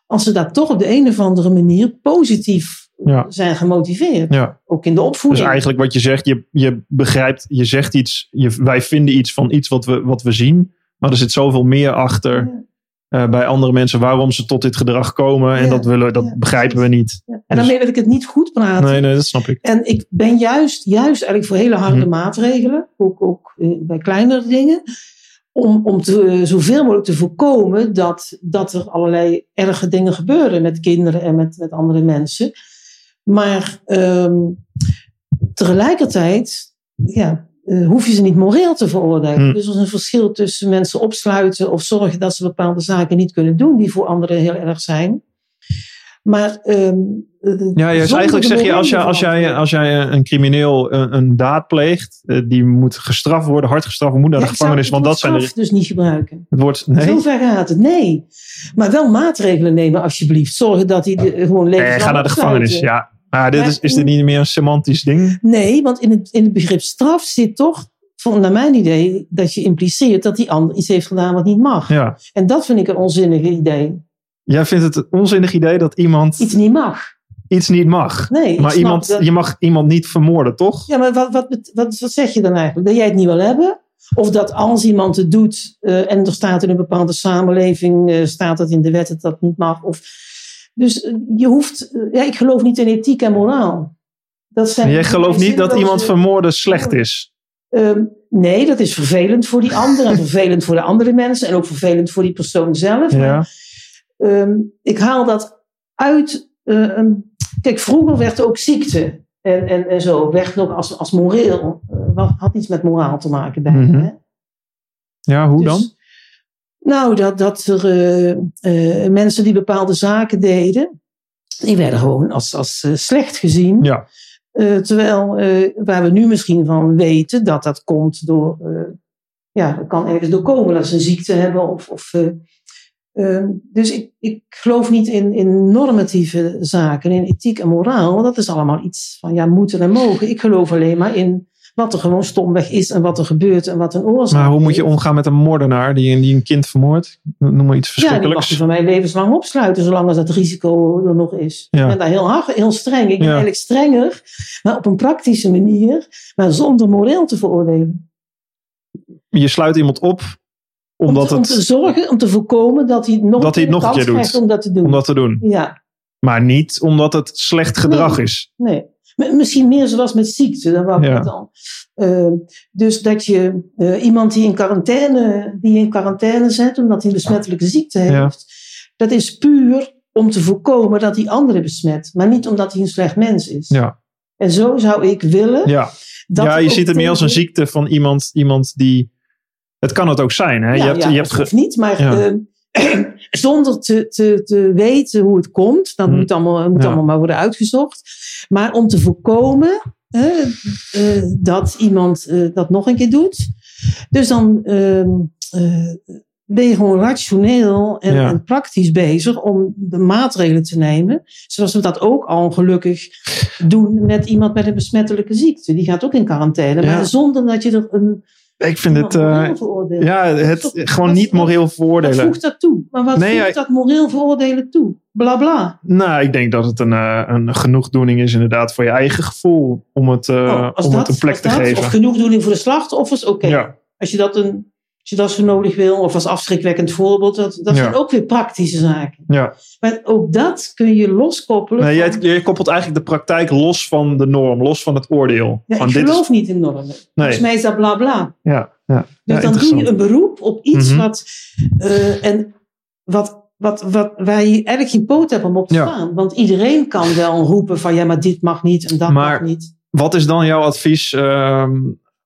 S3: Als ze daar toch op de een of andere manier positief
S2: Ja.
S3: zijn gemotiveerd.
S2: Ja.
S3: Ook in de
S2: Dus
S3: opvoeding.
S2: eigenlijk wat je zegt, je, je begrijpt, je zegt iets, je, wij vinden iets van iets wat we, wat we zien. Maar er zit zoveel meer achter eh, bij andere mensen waarom ze tot dit gedrag komen. En
S3: Ja,
S2: dat, willen, dat
S3: ja,
S2: begrijpen we niet.
S3: Ja. En daarmee wil ik het niet goed praten.
S2: Nee, nee, dat snap ik.
S3: En ik ben juist, juist eigenlijk voor hele harde
S2: Hm.
S3: maatregelen, ook, ook eh, bij kleinere dingen, om, om te, zoveel mogelijk te voorkomen dat, dat er allerlei erge dingen gebeuren met kinderen en met, met andere mensen. Maar ehm, tegelijkertijd ja, eh, hoef je ze niet moreel te veroordelen.
S2: Hm.
S3: Dus er is een verschil tussen mensen opsluiten of zorgen dat ze bepaalde zaken niet kunnen doen die voor anderen heel erg zijn. Maar ehm, eh,
S2: Ja, juist eigenlijk zeg je, als, jij,
S3: morele
S2: als, jij, als jij een crimineel een, een daad pleegt, eh, die moet gestraft worden, hard gestraft, moet naar de gevangenis. Want dat zijn de,
S3: dus niet gebruiken.
S2: het wordt,
S3: Zo
S2: nee,
S3: ver gaat het. Nee. Maar wel maatregelen nemen alsjeblieft. Zorgen dat hij de, gewoon
S2: nee
S3: levenslang
S2: ga naar de gevangenis. Ja, maar dit is, is dit niet meer een semantisch ding?
S3: Nee, want in het, in het begrip straf zit toch voor, naar mijn idee, dat je impliceert dat die ander iets heeft gedaan wat niet mag.
S2: Ja.
S3: En dat vind ik een onzinnig idee.
S2: Jij vindt het een onzinnig idee dat iemand
S3: Iets niet mag.
S2: iets niet mag.
S3: Nee,
S2: Maar iemand,
S3: dat-
S2: je mag iemand niet vermoorden, toch?
S3: Ja, maar wat, wat, wat, wat zeg je dan eigenlijk? Dat jij het niet wil hebben? Of dat als iemand het doet eh, en er staat in een bepaalde samenleving, eh, staat het in de wet dat dat niet mag? Of, dus eh, je hoeft, eh, ja, ik geloof niet in ethiek en moraal. Dat zijn
S2: Jij gelooft niet dat iemand vermoorden slecht is.
S3: Ehm, nee, dat is vervelend voor die ander en [LAUGHS] vervelend voor de andere mensen en ook vervelend voor die persoon zelf.
S2: Ja.
S3: Maar, ehm, ik haal dat uit. eh, kijk, vroeger werd ook ziekte en, en, en zo, werd nog als, als moreel, wat had iets met moraal te maken bij.
S2: Mhm.
S3: hè?
S2: Ja, hoe
S3: Dus-
S2: dan?
S3: Nou, dat, dat er eh, eh, mensen die bepaalde zaken deden, die werden gewoon als, als eh, slecht gezien.
S2: Ja.
S3: Terwijl waar we nu misschien van weten dat dat komt door, ja, dat kan ergens door komen dat ze een ziekte hebben. Of, of, dus ik, ik geloof niet in, in normatieve zaken, in ethiek en moraal. Dat is allemaal iets van ja, moeten en mogen. Ik geloof alleen maar in wat er gewoon stomweg is en wat er gebeurt en wat een oorzaak
S2: Maar hoe moet je omgaan met een moordenaar die, die een kind vermoordt? Noem maar iets
S3: Ja, die mag
S2: verschrikkelijks.
S3: je van mij levenslang opsluiten, zolang als dat risico er nog is.
S2: Ja.
S3: Ik ben daar heel hard, heel streng. Ik ben
S2: Ja.
S3: eigenlijk strenger, maar op een praktische manier, maar zonder moreel te veroordelen.
S2: Je sluit iemand op omdat
S3: om, te, om te
S2: het,
S3: zorgen, om te voorkomen dat hij nog,
S2: Dat hij het nog een keer doet.
S3: om dat te doen.
S2: om dat te doen.
S3: Ja,
S2: Maar niet omdat het slecht gedrag
S3: Nee.
S2: is.
S3: nee. Misschien meer zoals met ziekte, dan wou ik
S2: Ja.
S3: het al. Eh, dus dat je eh, iemand die in, quarantaine, die in quarantaine zet omdat hij een besmettelijke ziekte heeft,
S2: Ja.
S3: dat is puur om te voorkomen dat hij anderen besmet, maar niet omdat hij een slecht mens is.
S2: Ja,
S3: En zo zou ik willen.
S2: ja. ja je ziet het meer als een ziekte van iemand, iemand die... Het kan het ook zijn. Hè?
S3: Ja,
S2: je hebt,
S3: ja,
S2: je hebt ge-
S3: niet, maar
S2: Ja.
S3: eh, [CLEARS THROAT] zonder te, te, te weten hoe het komt, dat
S2: Hm.
S3: moet, allemaal, moet allemaal maar worden uitgezocht. Maar om te voorkomen hè, eh, dat iemand eh, dat nog een keer doet. Dus dan ehm, eh, ben je gewoon rationeel en,
S2: Ja.
S3: en praktisch bezig om de maatregelen te nemen. Zoals we dat ook al gelukkig doen met iemand met een besmettelijke ziekte. Die gaat ook in quarantaine,
S2: Ja.
S3: maar zonder dat je er een.
S2: Ik vind het... ja, het
S3: Wat-
S2: gewoon
S3: wat-
S2: niet moreel
S3: Wat
S2: veroordelen.
S3: voegt dat toe? Maar wat
S2: Nee,
S3: voegt
S2: ja,
S3: dat moreel veroordelen toe? Bla bla.
S2: Nou, ik denk dat het een, eh, een genoegdoening is inderdaad voor je eigen gevoel. Om het, eh,
S3: Oh,
S2: om
S3: dat-
S2: het een plek te
S3: dat,
S2: geven.
S3: Of genoegdoening voor de slachtoffers, oké.
S2: Ja.
S3: Als je dat een als je dat zo nodig wil, of als afschrikwekkend voorbeeld, dat, dat
S2: Ja.
S3: zijn ook weer praktische zaken.
S2: ja.
S3: Maar ook dat kun je loskoppelen.
S2: Nee,
S3: van-
S2: jij, jij koppelt eigenlijk de praktijk los van de norm, los van het oordeel.
S3: ja,
S2: van
S3: ik
S2: dit
S3: geloof niet in normen. Volgens mij is dat bla bla.
S2: is, ja, ja.
S3: Dus
S2: ja,
S3: dan doe je een beroep op iets
S2: Mhm.
S3: wat, eh, en wat, wat, wat, waar je eigenlijk geen poot hebt om op te
S2: Ja.
S3: staan. Want iedereen kan wel roepen van ja, maar dit mag niet en dat
S2: Maar-
S3: mag niet.
S2: Wat is dan jouw advies ehm,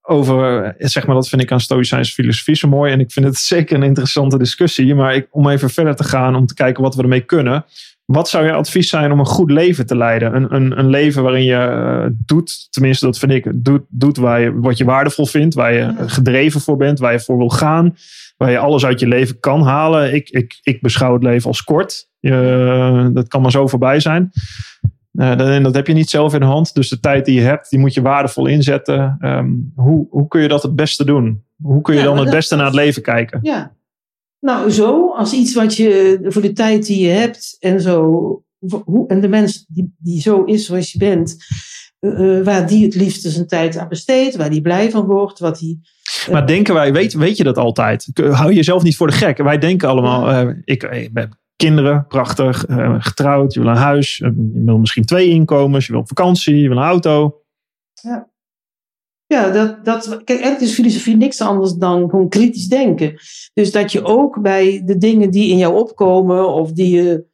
S2: over, eh, zeg maar, dat vind ik aan Stoïcijnse filosofie zo mooi. En ik vind het [LAUGHS] zeker een interessante discussie. Maar ik, om even verder te gaan, om te kijken wat we ermee kunnen. Wat zou jouw advies zijn om een goed leven te leiden? Een, een, een leven waarin je eh, doet, tenminste dat vind ik, doet, doet waar je, wat je waardevol vindt. Waar je gedreven voor bent, waar je voor wil gaan. Waar je alles uit je leven kan halen. Ik, ik, ik beschouw het leven als kort. Je, dat kan maar zo voorbij zijn. Eh, dat- en dat heb je niet zelf in de hand. Dus de tijd die je hebt, die moet je waardevol inzetten. Ehm, hoe, hoe kun je dat het beste doen? Hoe kun je
S3: Ja,
S2: dan het beste naar het leven kijken?
S3: Ja. Nou, zo, als iets wat je voor de tijd die je hebt en zo, hoe, en de mens die, die zo is zoals je bent, eh, eh, waar die het liefste zijn tijd aan besteedt, waar die blij van wordt, wat die.
S2: Maar denken wij, weet, weet je dat altijd? Hou je jezelf niet voor de gek. Wij denken allemaal, ik, ik ben kinderen, prachtig, eh, getrouwd, je wil een huis, eh, je wil misschien twee inkomens, je wil op vakantie, je wil een auto.
S3: Ja, dat, dat, kijk, eigenlijk is filosofie niks anders dan gewoon kritisch denken. Dus dat je ook bij de dingen die in jou opkomen, of die je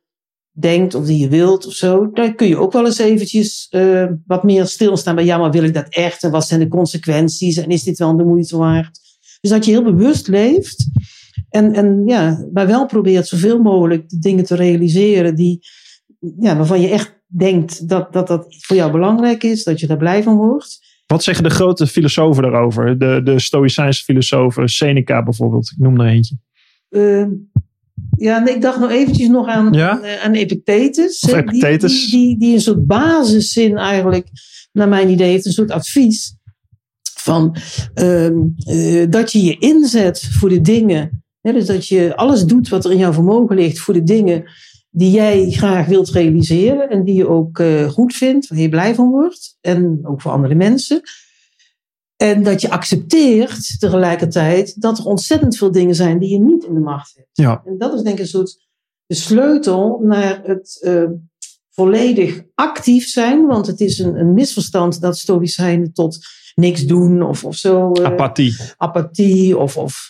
S3: denkt, of die je wilt, of zo, daar kun je ook wel eens eventjes eh, wat meer stilstaan bij, ja, maar wil ik dat echt? En wat zijn de consequenties? En is dit wel de moeite waard? Dus dat je heel bewust leeft. En, en ja, maar wel probeert zoveel mogelijk de dingen te realiseren die, ja, waarvan je echt denkt dat, dat dat voor jou belangrijk is, dat je daar blij van wordt.
S2: Wat zeggen de grote filosofen daarover? De, de Stoïcijnse filosofen, Seneca bijvoorbeeld, ik noem er eentje.
S3: Eh, ja, nee, ik dacht nog eventjes nog aan,
S2: Ja?
S3: aan, eh, aan Epictetus.
S2: Epictetus.
S3: Die, die, die, die een soort basiszin eigenlijk, naar mijn idee, heeft een soort advies Van ehm, eh, dat je je inzet voor de dingen. Dus dat je alles doet wat er in jouw vermogen ligt voor de dingen die jij graag wilt realiseren. En die je ook eh, goed vindt, waar je blij van wordt. En ook voor andere mensen. En dat je accepteert tegelijkertijd dat er ontzettend veel dingen zijn die je niet in de macht hebt.
S2: Ja.
S3: En dat is denk ik een soort de sleutel naar het eh, volledig actief zijn. Want het is een, een misverstand dat stoïcijnen tot niks doen of, of zo. eh,
S2: Apathie.
S3: apathie of, of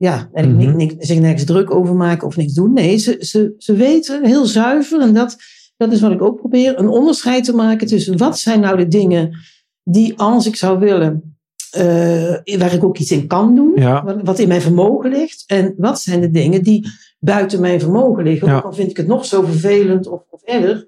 S3: ja, en
S2: Mhm.
S3: ni- ni- zich nergens druk over maken of niks doen. Nee, ze, ze, ze weten heel zuiver, en dat, dat is wat ik ook probeer, een onderscheid te maken tussen wat zijn nou de dingen die als ik zou willen, eh, waar ik ook iets in kan doen,
S2: Ja.
S3: wat, wat in mijn vermogen ligt, en wat zijn de dingen die buiten mijn vermogen liggen.
S2: Ja.
S3: Ook al vind ik het nog zo vervelend of, of erg.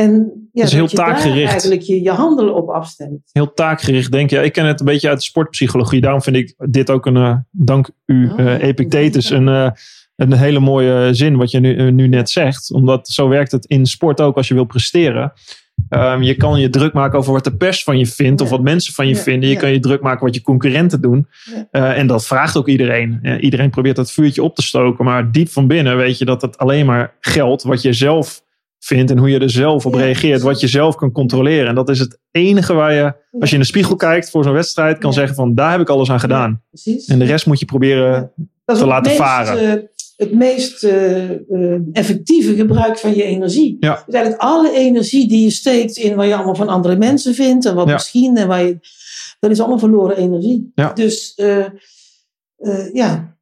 S3: En ja,
S2: is heel
S3: dat je daar
S2: taakgericht.
S3: eigenlijk je, je handelen op afstemt.
S2: Heel taakgericht denk je. Ik ken het een beetje uit de sportpsychologie. Daarom vind ik dit ook een, eh, dank u
S3: Oh,
S2: eh, Epictetus, een, eh, een hele mooie zin wat je nu, nu net zegt. Omdat zo werkt het in sport ook als je wil presteren. Ehm, je kan je druk maken over wat de pers van je vindt of
S3: Ja.
S2: wat mensen van je
S3: Ja,
S2: vinden. Je
S3: ja.
S2: kan je druk maken wat je concurrenten doen.
S3: Ja.
S2: En dat vraagt ook iedereen. Iedereen probeert dat vuurtje op te stoken. Maar diep van binnen weet je dat het alleen maar geldt wat je zelf vindt en hoe je er zelf op reageert. Wat je zelf kan controleren. En dat is het enige waar je, als je in de spiegel kijkt voor zo'n wedstrijd, kan zeggen van daar heb ik alles aan gedaan.
S3: Precies.
S2: En de rest moet je proberen. Te laten
S3: meest,
S2: varen.
S3: eh, het meest eh, eh, effectieve gebruik van je energie.
S2: Ja.
S3: Dus eigenlijk alle energie die je steekt in wat je allemaal van andere mensen vindt en wat
S2: Ja.
S3: misschien en waar je. Dat is allemaal verloren energie.
S2: Ja.
S3: Dus eh, eh, ja.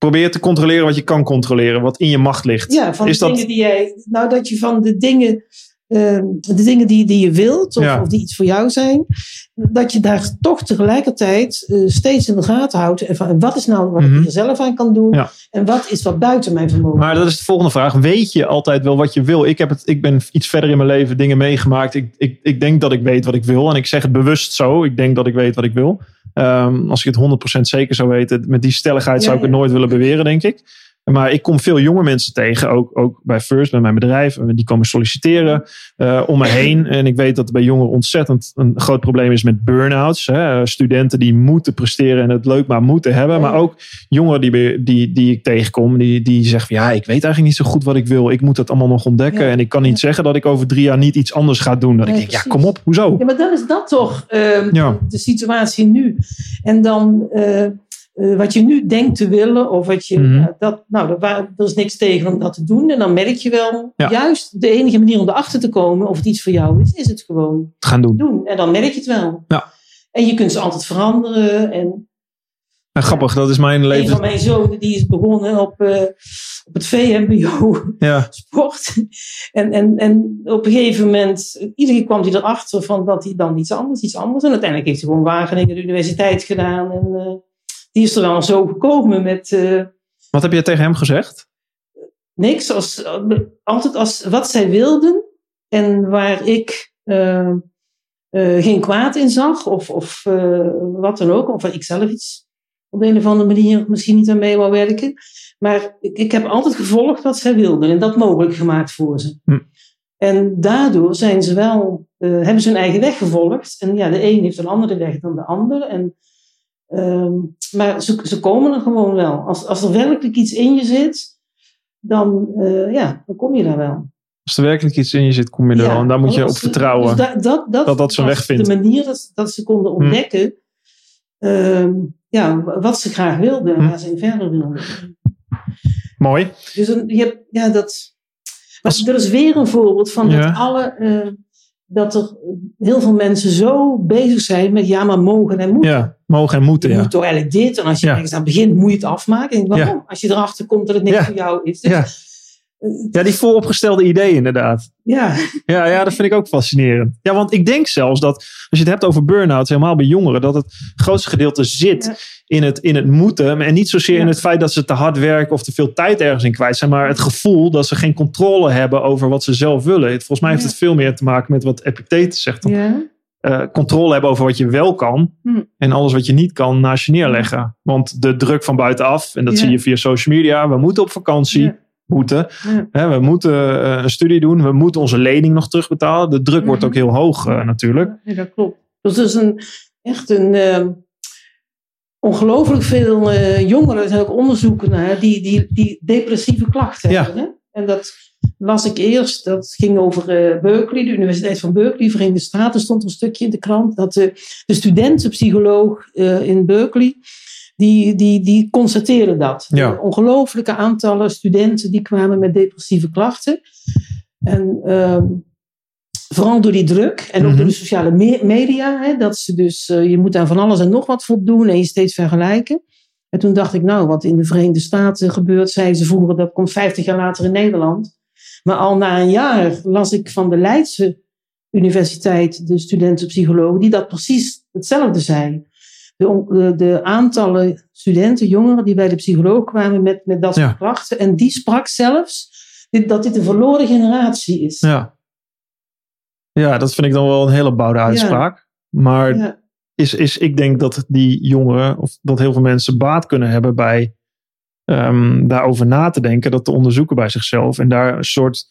S2: Probeer te controleren wat je kan controleren, wat in je macht ligt.
S3: ja, van
S2: Is
S3: de
S2: dat-
S3: dingen die jij. Nou, dat je van de dingen. eh, de dingen die, die je wilt, of,
S2: Ja.
S3: of die iets voor jou zijn, dat je daar toch tegelijkertijd eh, steeds in de gaten houdt. En van, wat is nou wat
S2: Mhm.
S3: ik er zelf aan kan doen?
S2: Ja.
S3: En wat is wat buiten mijn vermogen?
S2: Maar dat is de volgende vraag. Weet je altijd wel wat je wil? Ik, heb het, ik ben iets verder in mijn leven dingen meegemaakt. Ik, ik, ik denk dat ik weet wat ik wil. En ik zeg het bewust zo. Ik denk dat ik weet wat ik wil. Ehm, als ik het 100% zeker zou weten, met die stelligheid zou ik het nooit willen beweren, denk ik. Maar ik kom veel jonge mensen tegen, ook, ook bij First, bij mijn bedrijf. Die komen solliciteren eh, om me heen. En ik weet dat er bij jongeren ontzettend een groot probleem is met burn-outs. Hè? Studenten die moeten presteren en het leuk maar moeten hebben. Maar ook jongeren die, die, die ik tegenkom, die, die zeggen van, ja, ik weet eigenlijk niet zo goed wat ik wil. Ik moet het allemaal nog ontdekken.
S3: Ja.
S2: En ik kan niet
S3: Ja.
S2: zeggen dat ik over drie jaar niet iets anders ga doen. Dat
S3: Nee,
S2: ik denk, ja, kom op, hoezo?
S3: Ja, maar dan is dat toch
S2: Ja.
S3: de situatie nu. En dan eh, eh, wat je nu denkt te willen, of wat je.
S2: Mhm.
S3: dat, nou, er, er is niks tegen om dat te doen. En dan merk je wel,
S2: Ja.
S3: juist de enige manier om erachter te komen of het iets voor jou is, is het gewoon
S2: Het gaan doen.
S3: doen. En dan merk je het wel.
S2: Ja.
S3: En je kunt ze altijd veranderen. En
S2: grappig, dat is mijn
S3: een
S2: leven.
S3: van mijn zonen die is begonnen op, eh, op het VMBO
S2: Ja, [LAUGHS]
S3: sport. En, en, en op een gegeven moment, iedere keer kwam hij erachter van dat hij dan iets anders, iets anders. En uiteindelijk heeft hij gewoon Wageningen de universiteit gedaan. En eh, die is er wel zo gekomen met eh,
S2: wat heb je tegen hem gezegd?
S3: niks. Als, altijd als wat zij wilden en waar ik eh, eh, geen kwaad in zag. Of, of wat dan ook. Of waar ik zelf iets op de een of andere manier misschien niet aan mee wou werken. Maar ik, ik heb altijd gevolgd wat zij wilden en dat mogelijk gemaakt voor ze.
S2: Hm.
S3: En daardoor zijn ze wel, hebben ze hun eigen weg gevolgd. En ja, de een heeft een andere weg dan de ander. En, ehm, maar ze, ze komen er gewoon wel. Als, als er werkelijk iets in je zit, dan, eh, ja, dan kom je daar wel.
S2: Als er werkelijk iets in je zit, kom je er
S3: Ja,
S2: wel. En daar moet je op
S3: als ze-
S2: vertrouwen.
S3: dus da- dat, dat,
S2: Dat dat zijn weg vindt.
S3: De manier dat, dat ze konden
S2: Hm.
S3: ontdekken ehm, ja, wat ze graag wilden en
S2: Hm.
S3: waar ze in verder wilden.
S2: Mooi.
S3: Dus een, je hebt, ja, dat. Maar
S2: Als-
S3: er is weer een voorbeeld van
S2: Ja.
S3: dat alle. eh, dat er heel veel mensen zo bezig zijn met ja, maar mogen en moeten.
S2: Ja, mogen en moeten.
S3: Je
S2: Ja.
S3: moet toch eigenlijk dit. En als je
S2: Ja.
S3: ergens aan begint, moet je het afmaken. En waarom?
S2: Ja.
S3: Als je erachter komt dat het niks voor jou is. Dus, [LAUGHS]
S2: Ja. die vooropgestelde ideeën inderdaad.
S3: ja.
S2: Ja, ja, dat vind ik ook fascinerend. Ja, want ik denk zelfs dat als je het hebt over burn-out, helemaal bij jongeren, dat het grootste gedeelte zit
S3: Ja.
S2: in, het, in het moeten. En niet zozeer in het feit dat ze te hard werken of te veel tijd ergens in kwijt zijn, maar het gevoel dat ze geen controle hebben over wat ze zelf willen. Volgens mij heeft het veel meer te maken met wat Epictetus zegt.
S3: ja.
S2: eh, controle hebben over wat je wel kan.
S3: Hm.
S2: En alles wat je niet kan naast je neerleggen. Want de druk van buitenaf, en dat zie je via social media. We moeten op vakantie. Moeten.
S3: Ja.
S2: We moeten eh, een studie doen. We moeten onze lening nog terugbetalen. De druk wordt
S3: Mhm.
S2: ook heel hoog eh, natuurlijk.
S3: Ja, dat klopt. Dus er is een, echt een uh, ongelooflijk veel uh, jongeren, er zijn ook onderzoeken naar, die, die, die depressieve klachten
S2: Ja.
S3: hebben. Hè? En dat las ik eerst, dat ging over uh, Berkeley, de Universiteit van Berkeley, Verenigde Staten, stond een stukje in de krant, dat de, de studentenpsycholoog uh, in Berkeley, die, die, die constateerde dat.
S2: Ja.
S3: Ongelooflijke aantallen studenten die kwamen met depressieve klachten. En uh, vooral door die druk en ook
S2: Mhm.
S3: door de sociale me media, hè, dat ze dus, uh, je moet aan van alles en nog wat voldoen en je steeds vergelijken. En toen dacht ik, nou, wat in de Verenigde Staten gebeurt, zeiden ze vroeger, dat komt 50 jaar later in Nederland. Maar al na een jaar las ik van de Leidse Universiteit, de studentenpsycholoog, die dat precies hetzelfde zei. De, de, aantallen studenten, jongeren die bij de psycholoog kwamen met, met dat soort
S2: Ja.
S3: klachten. En die sprak zelfs dit, dat dit een verloren generatie is.
S2: Ja. ja, dat vind ik dan wel een hele bouwde uitspraak. Maar
S3: Ja.
S2: is, is, ik denk dat die jongeren, of dat heel veel mensen baat kunnen hebben bij ehm, daarover na te denken, dat te onderzoeken bij zichzelf en daar een soort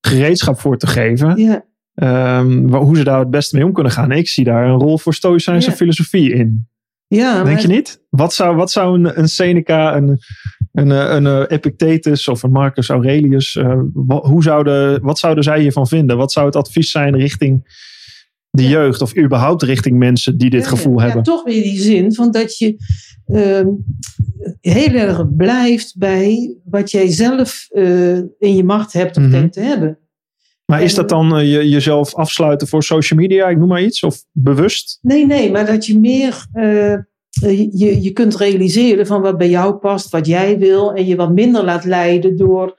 S2: gereedschap voor te geven.
S3: Ja.
S2: ehm, hoe ze daar het beste mee om kunnen gaan. Ik zie daar een rol voor stoïcijnse
S3: Ja.
S2: filosofie in.
S3: Ja,
S2: Denk
S3: maar-
S2: je niet? Wat zou, wat zou een, een Seneca, een, een, eh, een, eh, Epictetus of een Marcus Aurelius, eh, wa- hoe zouden, wat zouden zij hiervan vinden? Wat zou het advies zijn richting de jeugd of überhaupt richting mensen die dit
S3: Ja,
S2: gevoel
S3: ja.
S2: hebben?
S3: Ja, toch weer die zin van dat je ehm, heel erg blijft bij wat jij zelf in je macht hebt of denkt te hebben.
S2: Maar is dat dan eh, je, jezelf afsluiten voor social media, ik noem maar iets, of bewust?
S3: Nee, nee, maar dat je meer eh, je, je kunt realiseren van wat bij jou past, wat jij wil, en je wat minder laat leiden door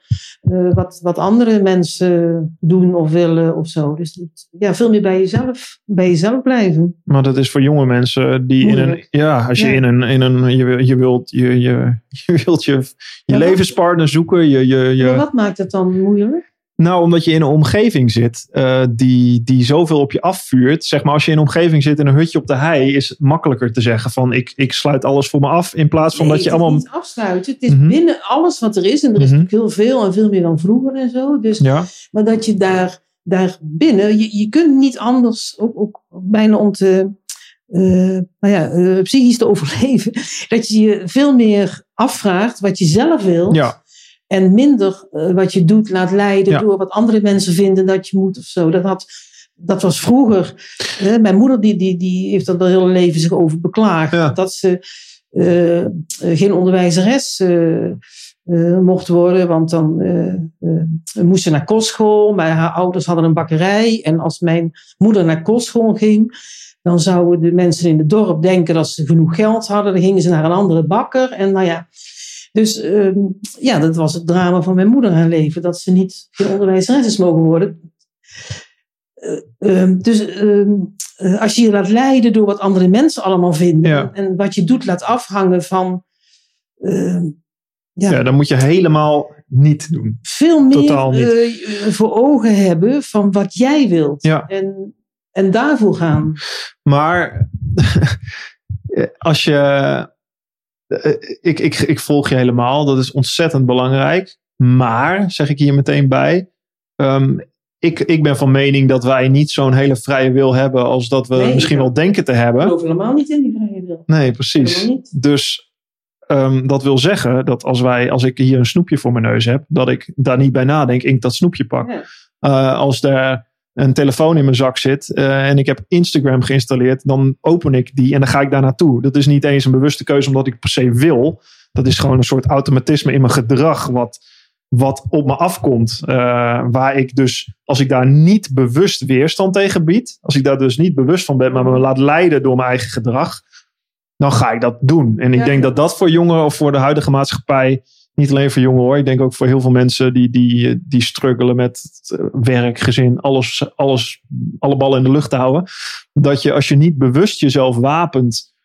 S3: wat, wat andere mensen doen of willen of zo. Dus ja, veel meer bij jezelf, bij jezelf blijven.
S2: Maar dat is voor jonge mensen die in een. Ja, als je
S3: Ja.
S2: in een. In een je, je wilt je, je, [LAUGHS] je, wilt je, je levenspartner zoeken. Je, je, je,
S3: Maar wat maakt het dan moeilijk?
S2: Nou, omdat je in een omgeving zit eh, die, die zoveel op je afvuurt. Zeg maar, als je in een omgeving zit in een hutje op de hei, is het makkelijker te zeggen van ik, ik sluit alles voor me af. In plaats van
S3: Nee,
S2: dat je
S3: het is
S2: allemaal.
S3: niet afsluiten. Het is
S2: Mhm.
S3: binnen alles wat er is. En er is natuurlijk heel veel en veel meer dan vroeger en zo. Dus,
S2: Ja,
S3: Maar dat je daar, daar binnen, je, je kunt niet anders, ook, ook bijna om te, eh, nou ja, eh, psychisch te [LAUGHS] overleven, dat je je veel meer afvraagt wat je zelf wilt.
S2: ja,
S3: En minder eh, wat je doet laat leiden
S2: Ja.
S3: door wat andere mensen vinden dat je moet of zo. Dat, had, dat was vroeger. Hè, mijn moeder die, die, die heeft er haar hele leven zich over beklaagd.
S2: Ja.
S3: Dat ze eh, eh, geen onderwijzeres eh, mocht worden. Want dan moest ze naar kostschool. Maar haar ouders hadden een bakkerij. En als mijn moeder naar kostschool ging. Dan zouden de mensen in het dorp denken dat ze genoeg geld hadden. Dan gingen ze naar een andere bakker. En nou ja, dus ehm, ja, dat was het drama van mijn moeder haar leven. Dat ze niet geen onderwijzeres mogen worden. Eh, ehm, dus ehm, eh, als je je laat leiden door wat andere mensen allemaal vinden.
S2: Ja.
S3: En wat je doet laat afhangen van ehm, ja,
S2: ja, dan moet je helemaal niet doen.
S3: veel meer eh, voor ogen hebben van wat jij wilt.
S2: Ja.
S3: En, en daarvoor gaan.
S2: Maar [LAUGHS] als je. Eh, Ik, ik, ik volg je helemaal, dat is ontzettend belangrijk. Maar, zeg ik hier meteen bij. ehm, ik, ik ben van mening dat wij niet zo'n hele vrije wil hebben als dat we
S3: Nee,
S2: misschien
S3: ik
S2: wel denken te
S3: Ik
S2: hebben.
S3: geloof helemaal niet in die vrije wil.
S2: Nee, precies. Dus ehm, dat wil zeggen dat als, wij, als ik hier een snoepje voor mijn neus heb, dat ik daar niet bij nadenk, ik dat snoepje pak.
S3: Ja.
S2: Eh, als er een telefoon in mijn zak zit eh, en ik heb Instagram geïnstalleerd, dan open ik die en dan ga ik daar naartoe. Dat is niet eens een bewuste keuze omdat ik per se wil. Dat is gewoon een soort automatisme in mijn gedrag wat, wat op me afkomt. eh, waar ik dus, als ik daar niet bewust weerstand tegen bied, als ik daar dus niet bewust van ben, maar me laat leiden door mijn eigen gedrag, dan ga ik dat doen. En ik
S3: Ja.
S2: denk dat dat voor jongeren of voor de huidige maatschappij, niet alleen voor jongeren hoor, ik denk ook voor heel veel mensen die, die, die struggelen met eh, werk, gezin, alles, alles, alle ballen in de lucht te houden. Dat je als je niet bewust jezelf wapent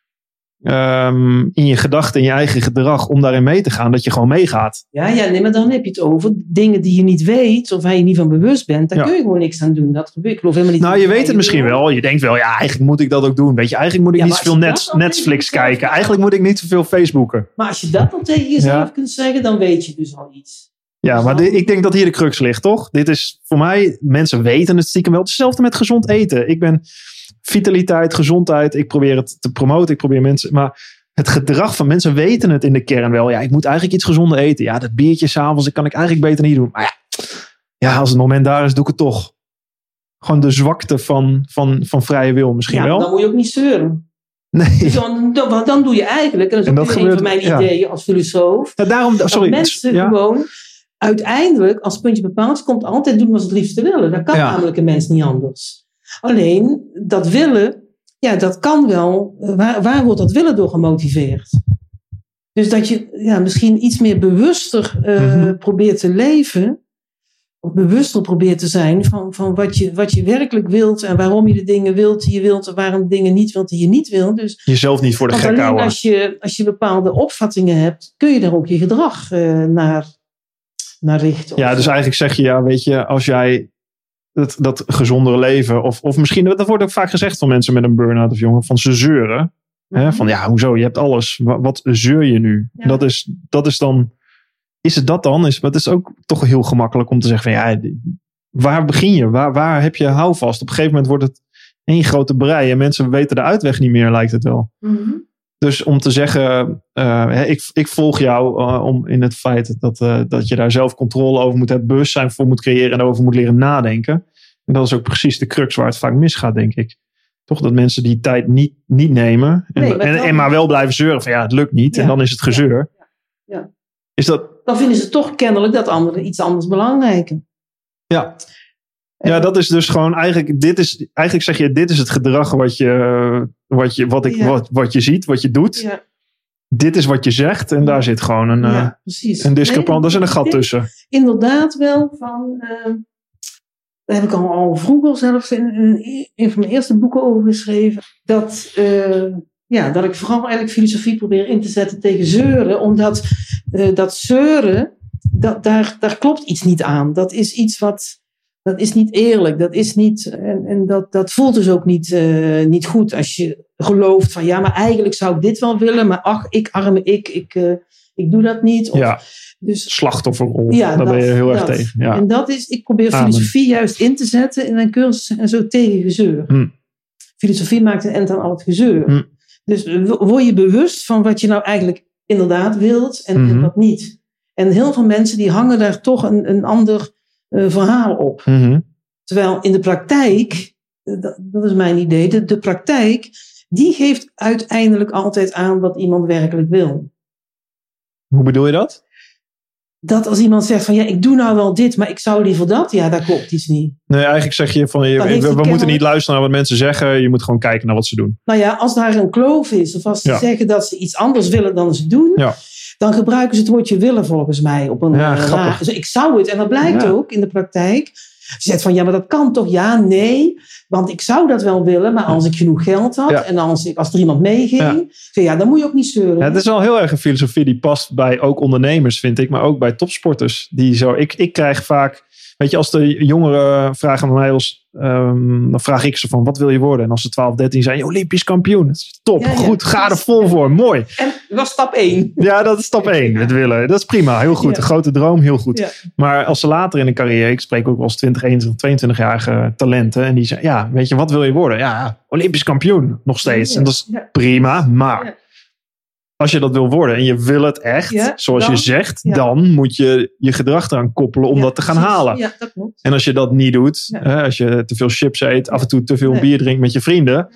S2: ehm, in je gedachten, in je eigen gedrag, om daarin mee te gaan, dat je gewoon meegaat.
S3: Ja, ja, nee, maar dan heb je het over dingen die je niet weet of waar je niet van bewust bent. Daar
S2: Ja.
S3: kun je gewoon niks aan doen. Dat gebeurt. Ik geloof helemaal niet.
S2: Nou, je weet het misschien wel. Je denkt wel, ja, eigenlijk moet ik dat ook doen. Weet je, eigenlijk moet ik
S3: Ja,
S2: niet zoveel net, Netflix kijken. Eigenlijk moet ik niet zoveel Facebooken.
S3: Maar als je dat dan tegen jezelf
S2: Ja.
S3: kunt zeggen, dan weet je dus al iets.
S2: Ja, maar ik denk dat hier de crux ligt, toch? Dit is voor mij, mensen weten het stiekem wel. Hetzelfde met gezond eten. Ik ben vitaliteit, gezondheid. Ik probeer het te promoten. Ik probeer mensen. Maar het gedrag van mensen weten het in de kern wel. Ja, ik moet eigenlijk iets gezonder eten. Ja, dat biertje s'avonds, dat kan ik eigenlijk beter niet doen. Maar ja, ja, als het moment daar is, doe ik het toch. Gewoon de zwakte van, van, van vrije wil misschien
S3: ja,
S2: wel.
S3: dan moet je ook niet zeuren.
S2: Nee.
S3: Dus dan, dan, want dan doe je eigenlijk, en dat is
S2: En
S3: ook weer een van
S2: gebeurt-
S3: mijn
S2: ja.
S3: ideeën als filosoof.
S2: Ja, daarom,
S3: dat
S2: sorry.
S3: mensen
S2: ja.
S3: gewoon uiteindelijk, als het puntje bepaald komt altijd doen wat ze het liefste willen. Dat kan namelijk een mens niet anders. Alleen, dat willen, ja, dat kan wel. Waar, waar wordt dat willen door gemotiveerd? Dus dat je ja, misschien iets meer bewuster eh,
S2: Mhm.
S3: probeert te leven. Of bewuster probeert te zijn van, van wat, je, wat je werkelijk wilt. En waarom je de dingen wilt die je wilt. En waarom dingen niet wilt die je niet wilt. Dus
S2: Jezelf niet voor de gek houden.
S3: als je, als je bepaalde opvattingen hebt, kun je daar ook je gedrag eh, naar, naar richten.
S2: Ja, dus eigenlijk zeg je, ja, weet je, als jij dat, dat gezondere leven, of, of misschien, dat wordt ook vaak gezegd van mensen met een burn-out of jongen, van ze zeuren. Hè,
S3: Mhm.
S2: van ja, hoezo, je hebt alles. Wa- Wat, zeur je nu?
S3: Ja.
S2: Dat, is, dat is dan, is het dat dan? Is, het is ook toch heel gemakkelijk om te zeggen van ja, waar begin je? Waar, waar heb je houvast? Op een gegeven moment wordt het één grote brei en mensen weten de uitweg niet meer, lijkt het wel.
S3: Mhm.
S2: Dus om te zeggen, eh, ik, ik volg jou eh, om in het feit dat, eh, dat je daar zelf controle over moet hebben, bewustzijn voor moet creëren en over moet leren nadenken. En dat is ook precies de crux waar het vaak misgaat, denk ik. Toch dat mensen die tijd niet, niet nemen en,
S3: Nee, maar
S2: en, maar wel blijven zeuren van ja, het lukt niet. En dan is het gezeur.
S3: Ja. Ja.
S2: Is dat,
S3: Dan vinden ze toch kennelijk dat anderen iets anders belangrijker.
S2: ja. Ja, dat is dus gewoon eigenlijk, dit is, eigenlijk zeg je, dit is het gedrag wat je, wat je, wat ik,
S3: Ja.
S2: wat, wat je ziet, wat je doet.
S3: Ja,
S2: Dit is wat je zegt en daar zit gewoon een,
S3: precies.
S2: een discrepantie, daar zit een gat tussen.
S3: Inderdaad wel van... eh, daar heb ik al, al vroeger zelfs in, in een van mijn eerste boeken over geschreven. Dat, eh, ja, dat ik vooral eigenlijk filosofie probeer in te zetten tegen zeuren. Omdat dat zeuren, dat, daar, daar klopt iets niet aan. Dat is iets wat... Dat is niet eerlijk. Dat is niet. En, en dat, dat voelt dus ook niet, eh, niet goed. Als je gelooft van ja, maar eigenlijk zou ik dit wel willen. Maar ach, ik arme ik, ik, eh, ik doe dat niet. Of,
S2: Ja,
S3: Dus
S2: slachtofferrol.
S3: Ja,
S2: daar ben je
S3: dat-
S2: heel erg tegen. Ja.
S3: en dat is, ik probeer
S2: Amen.
S3: filosofie juist in te zetten in een cursus en zo tegen gezeur.
S2: Hm.
S3: Filosofie maakt een end aan al het gezeur.
S2: Hm.
S3: Dus word je bewust van wat je nou eigenlijk inderdaad wilt en, en
S2: Mhm.
S3: wat niet. En heel veel mensen die hangen daar toch een, een ander eh, verhaal op.
S2: Mhm.
S3: Terwijl in de praktijk, eh, dat, dat is mijn idee, de, de praktijk, die geeft uiteindelijk altijd aan wat iemand werkelijk wil.
S2: Hoe bedoel je dat?
S3: Dat als iemand zegt van ja, ik doe nou wel dit, maar ik zou liever dat, ja, daar klopt iets niet.
S2: Nee, eigenlijk zeg je van je, we, we moeten
S3: kennelijk-
S2: niet luisteren naar wat mensen zeggen. Je moet gewoon kijken naar wat ze doen.
S3: Nou ja, als daar een kloof is, of als ze
S2: Ja.
S3: zeggen dat ze iets anders willen dan ze doen,
S2: Ja.
S3: Dan gebruiken ze het woordje willen volgens mij op een
S2: Ja,
S3: eh,
S2: grappig.
S3: dus ik zou het, en dat blijkt
S2: Ja.
S3: ook in de praktijk. Ze zegt van ja, maar dat kan toch? Ja, nee, want ik zou dat wel willen, maar als ik genoeg geld had
S2: Ja.
S3: en als, ik, als er iemand meeging,
S2: Ja.
S3: ja, dan moet je ook niet zeuren.
S2: Ja, het is wel heel erg een filosofie die past bij ook ondernemers, vind ik. Maar ook bij topsporters. Die zo, ik, ik krijg vaak, weet je, als de jongeren vragen aan mij, als, ehm, dan vraag ik ze van, wat wil je worden? En als ze 12, 13 zijn, olympisch kampioen. Dat is top,
S3: Ja, ja,
S2: goed, ga er vol voor, mooi.
S3: En dat was stap één.
S2: Ja, dat is stap 1, het willen. Dat is prima, heel goed.
S3: Ja.
S2: Een grote droom, heel goed. Maar als ze later in een carrière, ik spreek ook wel eens 20, 21, 22-jarige talenten. En die zeggen, ja, weet je, wat wil je worden? Ja, olympisch kampioen, nog steeds. En dat is prima, maar. Als je dat wil worden en je wil het echt,
S3: Ja,
S2: zoals
S3: dan-
S2: je zegt,
S3: ja.
S2: dan moet je je gedrag eraan koppelen om
S3: Ja,
S2: dat te gaan
S3: precies.
S2: halen.
S3: Ja, dat klopt.
S2: En als je dat niet doet, hè, als je te veel chips eet, af en toe te veel bier drinkt met je vrienden,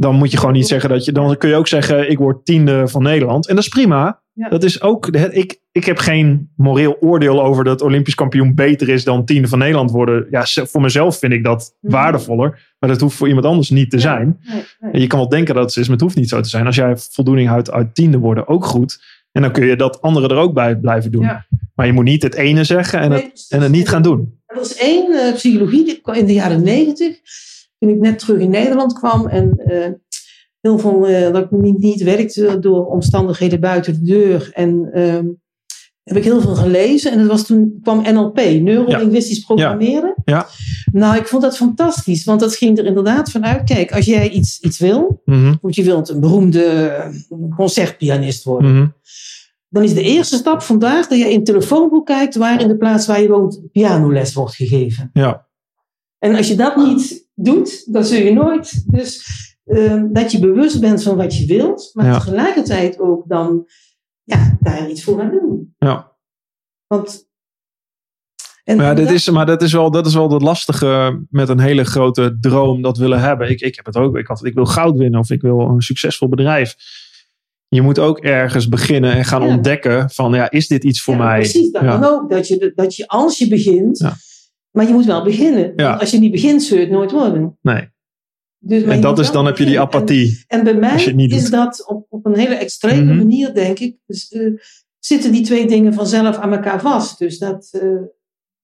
S2: dan moet je gewoon niet zeggen dat je, dan kun je ook zeggen, ik word tiende van Nederland. En dat is prima.
S3: Ja.
S2: Dat is ook, ik, ik heb geen moreel oordeel over dat Olympisch kampioen beter is dan tiende van Nederland worden. Ja, voor mezelf vind ik dat
S3: Mhm.
S2: waardevoller, maar dat hoeft voor iemand anders niet te
S3: Ja.
S2: zijn.
S3: Nee, nee.
S2: En je kan wel denken dat het is, maar het hoeft niet zo te zijn. Als jij voldoening houdt uit tiende worden, ook goed. En dan kun je dat andere er ook bij blijven doen.
S3: Ja.
S2: Maar je moet niet het ene zeggen en,
S3: Nee,
S2: het, en het niet gaan doen.
S3: Er was één eh, psychologie in de jaren negentig, toen ik net terug in Nederland kwam en eh, heel veel eh, dat ik niet, niet werkte door omstandigheden buiten de deur. En ehm, heb ik heel veel gelezen en dat was toen kwam NLP, neurolinguistisch programmeren.
S2: Ja.
S3: Nou, ik vond dat fantastisch, want dat ging er inderdaad vanuit. Kijk, als jij iets, iets wil,
S2: Mhm,
S3: bijvoorbeeld je wilt een beroemde eh, concertpianist worden.
S2: mhm.
S3: Dan is de eerste stap vandaag dat je in het telefoonboek kijkt waar in de plaats waar je woont pianoles wordt gegeven.
S2: Ja,
S3: En als je dat niet doet, dan zul je nooit. Dus eh, dat je bewust bent van wat je wilt, maar
S2: Ja.
S3: tegelijkertijd ook dan ja, daar iets voor gaan doen.
S2: Ja.
S3: Want. En
S2: Maar, ja, dit
S3: dat-
S2: is, maar dat is wel dat is wel het lastige met een hele grote droom dat willen hebben. Ik, ik heb het ook. Ik, had, ik wil goud winnen of ik wil een succesvol bedrijf. Je moet ook ergens beginnen en gaan
S3: Ja.
S2: ontdekken van ja, is dit iets voor
S3: ja,
S2: mij?
S3: Precies, dat kan ook. Dat je, dat je als je begint,
S2: Ja.
S3: Maar je moet wel beginnen.
S2: Ja.
S3: Want als je niet begint, zul je het nooit worden.
S2: Nee.
S3: Dus,
S2: En dat is dan heb je die.
S3: En-
S2: apathie.
S3: En bij mij is
S2: doet.
S3: dat op, op een hele extreme
S2: Mhm.
S3: manier, denk ik. Dus, eh, zitten die twee dingen vanzelf aan elkaar vast. Dus, dat, eh,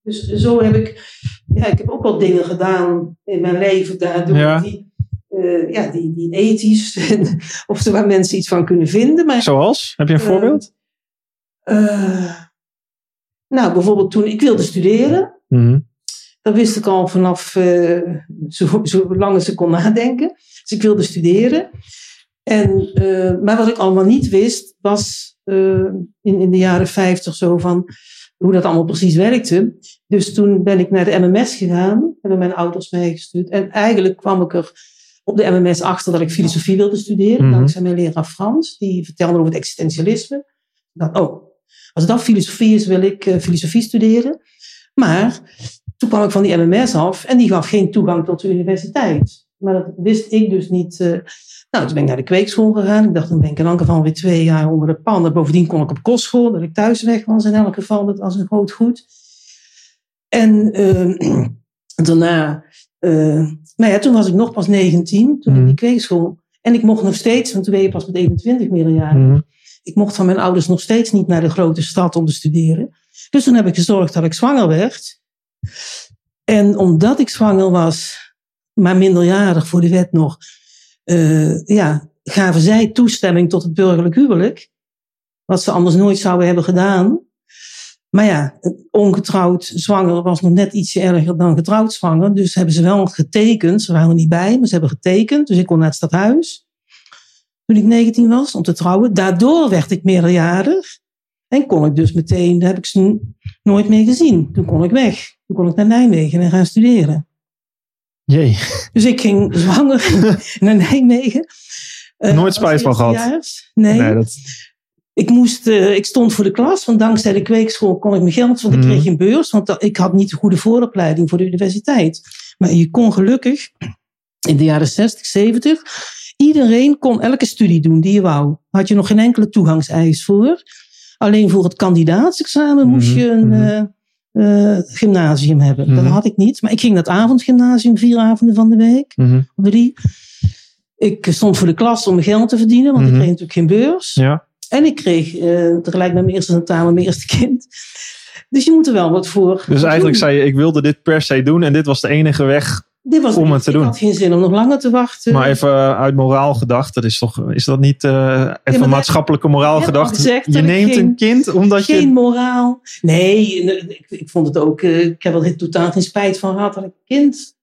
S3: dus zo heb ik, ja, ik heb ook wel dingen gedaan in mijn leven daardoor
S2: Ja.
S3: die, eh, ja, die, die ethisch, [LAUGHS] of waar mensen iets van kunnen vinden. Maar,
S2: Zoals? Heb je een voorbeeld?
S3: nou, bijvoorbeeld toen ik wilde studeren.
S2: Mhm.
S3: Dat wist ik al vanaf eh, zo, zo lang als ik kon nadenken. Dus ik wilde studeren. En, eh, maar wat ik allemaal niet wist, was eh, in, in de jaren 50 zo van hoe dat allemaal precies werkte. Dus toen ben ik naar de MMS gegaan, hebben mijn ouders meegestuurd. En eigenlijk kwam ik er op de MMS achter dat ik filosofie wilde studeren,
S2: Mhm.
S3: dankzij mijn leraar Frans. Die vertelde over het existentialisme. Dacht, oh, als dat filosofie is, wil ik filosofie studeren. Maar toen kwam ik van die MMS af en die gaf geen toegang tot de universiteit. Maar dat wist ik dus niet. eh. nou, toen ben ik naar de kweekschool gegaan. Ik dacht, dan ben ik in elk geval weer twee jaar onder de pan. En bovendien kon ik op kostschool, dat ik thuis weg was in elk geval. Dat was een groot goed. En eh, [CLEARS THROAT] daarna, eh, nou ja, toen was ik nog pas 19, toen
S2: Mhm.
S3: in die kweekschool. En ik mocht nog steeds, want toen ben je pas met 21 meerderjarig.
S2: Mhm.
S3: Ik mocht van mijn ouders nog steeds niet naar de grote stad om te studeren. Dus toen heb ik gezorgd dat ik zwanger werd. En omdat ik zwanger was, maar minderjarig voor de wet nog, eh, ja, gaven zij toestemming tot het burgerlijk huwelijk. Wat ze anders nooit zouden hebben gedaan. Maar ja, ongetrouwd zwanger was nog net ietsje erger dan getrouwd zwanger. Dus hebben ze wel getekend. Ze waren er niet bij, maar ze hebben getekend. Dus ik kon naar het stadhuis. Toen ik 19 was, om te trouwen. Daardoor werd ik meerderjarig. En kon ik dus meteen, daar heb ik ze nooit meer gezien. Toen kon ik weg. Toen kon ik naar Nijmegen en gaan studeren.
S2: Jee.
S3: Dus ik ging zwanger [LAUGHS] naar Nijmegen. Eh,
S2: Nooit spijt van gehad?
S3: Nee.
S2: Nee, dat,
S3: Ik, moest, eh, ik stond voor de klas, want dankzij de kweekschool kon ik mijn geld, want ik
S2: Mhm.
S3: kreeg een beurs, want ik had niet de goede vooropleiding voor de universiteit. Maar je kon gelukkig in de jaren 60, 70, iedereen kon elke studie doen die je wou. Had je nog geen enkele toegangseis voor. Alleen voor het kandidaatsexamen moest
S2: Mhm,
S3: je een
S2: mhm.
S3: eh, eh, gymnasium hebben. Dat
S2: Mhm.
S3: had ik niet, maar ik ging het avondgymnasium vier avonden van de week
S2: Mhm.
S3: of drie. Ik stond voor de klas om mijn geld te verdienen, want
S2: Mhm.
S3: ik kreeg natuurlijk geen beurs.
S2: Ja.
S3: En ik kreeg eh, tegelijk met mijn eerste tentamen mijn eerste kind. Dus je moet er wel wat voor.
S2: Dus eigenlijk
S3: doen.
S2: zei je, ik wilde dit per se doen en dit was de enige weg.
S3: Dit was
S2: om het te
S3: ik
S2: doen.
S3: had geen zin om nog langer te wachten.
S2: Maar even eh, uit moraal gedacht, dat is toch, is dat niet eh, even maatschappelijke moraal gedacht? Je neemt
S3: geen-
S2: een kind omdat
S3: geen
S2: je.
S3: moraal. Nee, ik, ik vond het ook. eh, ik heb er totaal geen spijt van gehad dat ik een kind.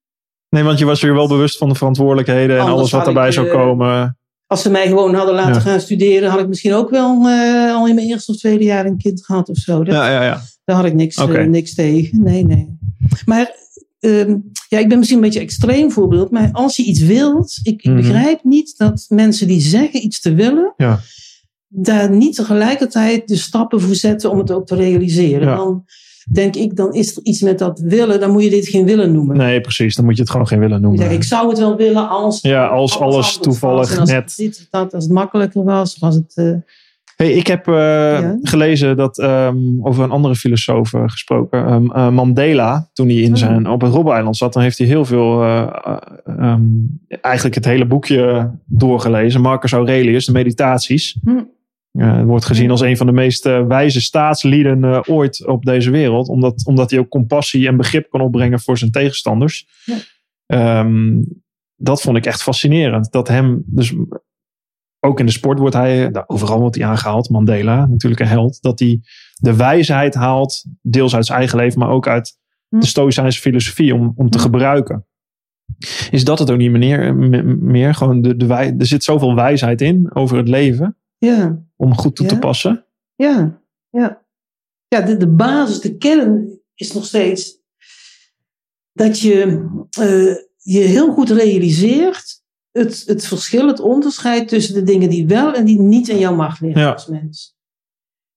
S2: Nee, want je was je wel bewust van de verantwoordelijkheden en alles wat erbij
S3: ik,
S2: zou
S3: eh,
S2: komen.
S3: Als ze mij gewoon hadden laten
S2: Ja.
S3: gaan studeren, had ik misschien ook wel eh, al in mijn eerste of tweede jaar een kind gehad of zo. Dat,
S2: Ja, ja, ja.
S3: Daar had ik niks, eh, niks tegen. Nee, nee. Maar ehm, ja, ik ben misschien een beetje een extreem voorbeeld. Maar als je iets wilt, ik, ik
S2: Mhm.
S3: begrijp niet dat mensen die zeggen iets te willen,
S2: Ja.
S3: daar niet tegelijkertijd de stappen voor zetten om het ook te realiseren.
S2: Ja.
S3: Dan denk ik, dan is er iets met dat willen, dan moet je dit geen willen noemen.
S2: Nee, precies. Dan moet je het gewoon geen willen noemen.
S3: ik zou het wel willen als,
S2: Ja, als alles toevallig
S3: als
S2: net-
S3: dit, dat, als het makkelijker was, was het... eh,
S2: Hey, ik heb eh,
S3: Ja.
S2: gelezen dat ehm, over een andere filosoof eh, gesproken. Ehm, eh, Mandela, toen hij in
S3: Oh.
S2: zijn, op het Robbeneiland zat, dan heeft hij heel veel, eh, eh, ehm, eigenlijk het hele boekje doorgelezen. Marcus Aurelius, de meditaties.
S3: Hm.
S2: Wordt gezien als een van de meest wijze staatslieden ooit op deze wereld. Omdat, omdat hij ook compassie en begrip kan opbrengen voor zijn tegenstanders.
S3: Ja.
S2: Dat vond ik echt fascinerend. Dat hem, dus ook in de sport wordt hij, nou, overal wordt hij aangehaald. Mandela, natuurlijk een held. Dat hij de wijsheid haalt, deels uit zijn eigen leven, maar ook uit
S3: Hm.
S2: de Stoïcijnse filosofie om, om te
S3: Hm.
S2: gebruiken. Is dat het ook niet meer? m- meer? Gewoon de, de wij, er zit zoveel wijsheid in over het leven
S3: ja.
S2: om goed toe te passen.
S3: Ja, ja. Ja, de, de basis, de kern is nog steeds dat je, eh, je heel goed realiseert het, het verschil, het onderscheid tussen de dingen die wel en die niet in jouw macht liggen
S2: Ja.
S3: als mens.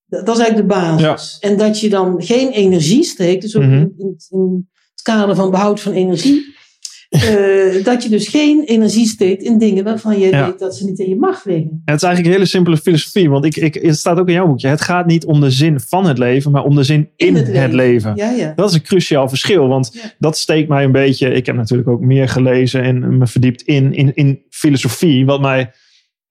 S3: Dat, dat is eigenlijk de basis. En dat je dan geen energie steekt, dus ook
S2: Mhm.
S3: in, in, in het kader van behoud van energie, eh, dat je dus geen energie steekt in dingen waarvan je
S2: Ja.
S3: weet dat ze niet in je macht liggen.
S2: En het is eigenlijk een hele simpele filosofie. Want ik, ik, het staat ook in jouw boekje. Het gaat niet om de zin van het leven, maar om de zin in, het, leven.
S3: Ja, ja.
S2: Dat is een cruciaal verschil. Want dat steekt mij een beetje. Ik heb natuurlijk ook meer gelezen en me verdiept in, in, in filosofie. Wat mij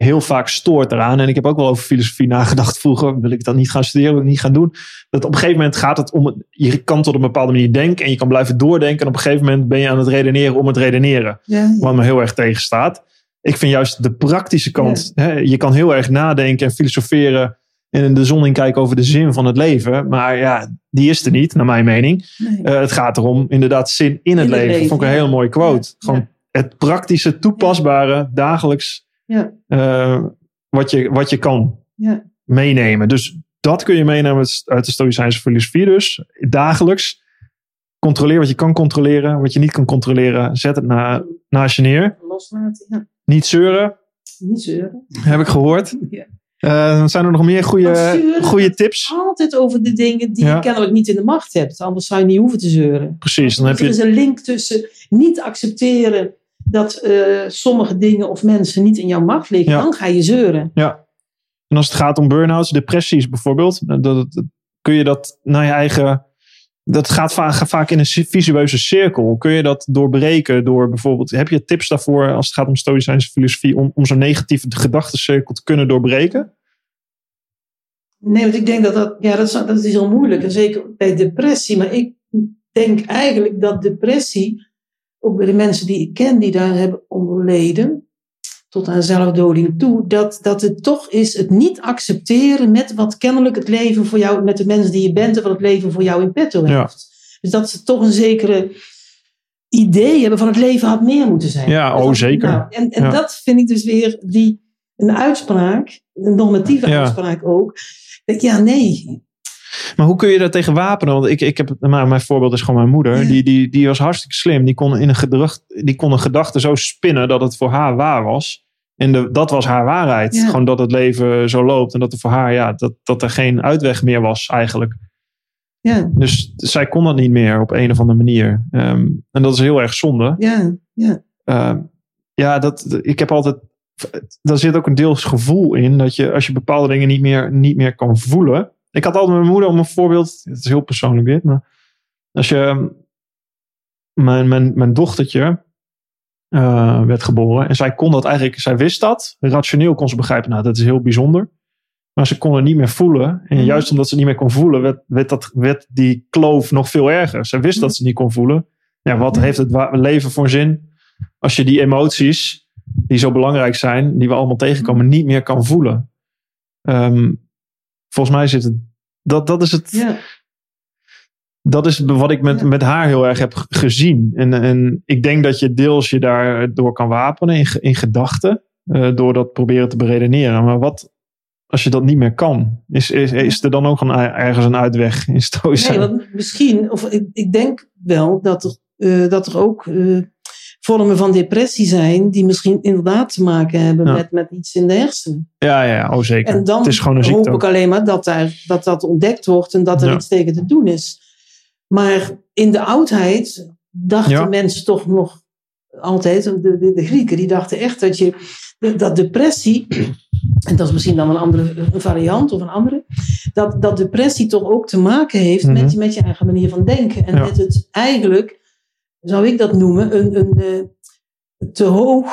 S2: heel vaak stoort eraan. En ik heb ook wel over filosofie nagedacht vroeger. Wil ik dat niet gaan studeren? Wil ik niet gaan doen? Dat op een gegeven moment gaat het om. Je kan tot een bepaalde manier denken. En je kan blijven doordenken. En op een gegeven moment ben je aan het redeneren om het redeneren.
S3: ja, ja.
S2: Wat me heel erg tegenstaat. Ik vind juist de praktische kant. Hè, je kan heel erg nadenken en filosoferen. En in de zon in kijken over de zin van het leven. Maar ja, die is er niet, naar mijn mening.
S3: Nee.
S2: Eh, het gaat erom inderdaad zin in het
S3: het
S2: leven.
S3: leven,
S2: Vond ik een hele mooie quote. Gewoon het praktische, toepasbare, dagelijks.
S3: Ja.
S2: eh, wat, je, wat je kan
S3: Ja.
S2: meenemen. Dus dat kun je meenemen uit- de Stoïcijnse filosofie dus. Dagelijks. Controleer wat je kan controleren. Wat je niet kan controleren, zet het na, naast je neer.
S3: Loslaten, ja.
S2: Niet zeuren,
S3: Niet zeuren.
S2: heb ik gehoord. [LAUGHS]
S3: Ja.
S2: Eh, zijn er nog meer goede, goede tips?
S3: Altijd over de dingen die
S2: Ja.
S3: je kennelijk niet in de macht hebt. Anders zou je niet hoeven te zeuren.
S2: Precies, dan heb
S3: er is
S2: je...
S3: een link tussen niet accepteren dat eh, sommige dingen of mensen niet in jouw macht liggen.
S2: Ja.
S3: Dan ga je zeuren.
S2: Ja. En als het gaat om burn-outs, depressies bijvoorbeeld, eh, dat, dat- kun je dat naar je eigen. Dat gaat vaak, gaat vaak in een visueuze cirkel. Kun je dat doorbreken door bijvoorbeeld. Heb je tips daarvoor als het gaat om Stoïcijnse filosofie om, om zo'n negatieve gedachtencirkel te kunnen doorbreken?
S3: Nee, want ik denk dat dat, ja, dat, is, dat is heel moeilijk. En zeker bij depressie. Maar ik denk eigenlijk dat depressie, ook bij de mensen die ik ken die daar hebben onder leden, tot aan zelfdoding toe, dat, dat het toch is het niet accepteren met wat kennelijk het leven voor jou, met de mensen die je bent en wat het leven voor jou in petto
S2: Ja.
S3: heeft. Dus dat ze toch een zekere idee hebben van het leven had meer moeten zijn.
S2: Ja, oh,
S3: dat-
S2: zeker.
S3: nou, en en
S2: Ja.
S3: dat vind ik dus weer die, een uitspraak, een normatieve
S2: Ja.
S3: uitspraak ook. Dat, ja, nee.
S2: Maar hoe kun je daar tegen wapenen? Want ik, ik heb, maar mijn voorbeeld is gewoon mijn moeder.
S3: Ja.
S2: Die, die, die was hartstikke slim. Die kon, in een gedrag, die kon een gedachte zo spinnen dat het voor haar waar was. En de, dat was haar waarheid.
S3: Ja.
S2: Gewoon dat het leven zo loopt. En dat er voor haar, ja, dat, dat er geen uitweg meer was eigenlijk.
S3: Ja,
S2: Dus zij kon dat niet meer op een of andere manier. Ehm, en dat is heel erg zonde.
S3: ja, ja.
S2: Ehm, ja, dat, ik heb altijd. Daar zit ook een deels gevoel in. Dat je als je bepaalde dingen niet meer, niet meer kan voelen. Ik had altijd mijn moeder om een voorbeeld. Het is heel persoonlijk dit. Maar als je. Mijn, mijn, mijn dochtertje. eh, werd geboren. En zij kon dat eigenlijk. Zij wist dat. Rationeel kon ze begrijpen. Nou, dat is heel bijzonder. Maar ze kon het niet meer voelen. En
S3: Mhm.
S2: juist omdat ze het niet meer kon voelen. Werd, werd, dat, werd die kloof nog veel erger. Zij wist
S3: Mhm.
S2: dat ze het niet kon voelen. Ja, wat heeft het leven voor zin? Als je die emoties. die zo belangrijk zijn. die we allemaal tegenkomen. niet meer kan voelen. Ehm, volgens mij zit het. Dat, dat is het.
S3: ja.
S2: Dat is wat ik met,
S3: Ja.
S2: met haar heel erg heb gezien. En, en ik denk dat je deels je daardoor kan wapenen in, in gedachten. eh, door dat proberen te beredeneren. Maar wat als je dat niet meer kan? Is, is, is er dan ook een, ergens een uitweg in
S3: Nee,
S2: stoïcijn?
S3: want misschien, of ik, ik denk wel dat er, eh, dat er ook eh, vormen van depressie zijn. die misschien inderdaad te maken hebben
S2: Ja.
S3: met, met iets in de hersenen.
S2: Ja, ja, oh zeker.
S3: En dan
S2: het is gewoon een
S3: hoop
S2: ziekte.
S3: ik alleen maar dat, daar, dat dat ontdekt wordt en dat er
S2: Ja.
S3: iets tegen te doen is. Maar in de oudheid dachten
S2: Ja.
S3: mensen toch nog altijd, de, de, de Grieken, die dachten echt dat je dat depressie, [CLEARS THROAT] en dat is misschien dan een andere een variant of een andere, dat, dat depressie toch ook te maken heeft
S2: Mhm.
S3: met, je- met je eigen manier van denken. En met het eigenlijk, zou ik dat noemen, een, een eh, te hoog,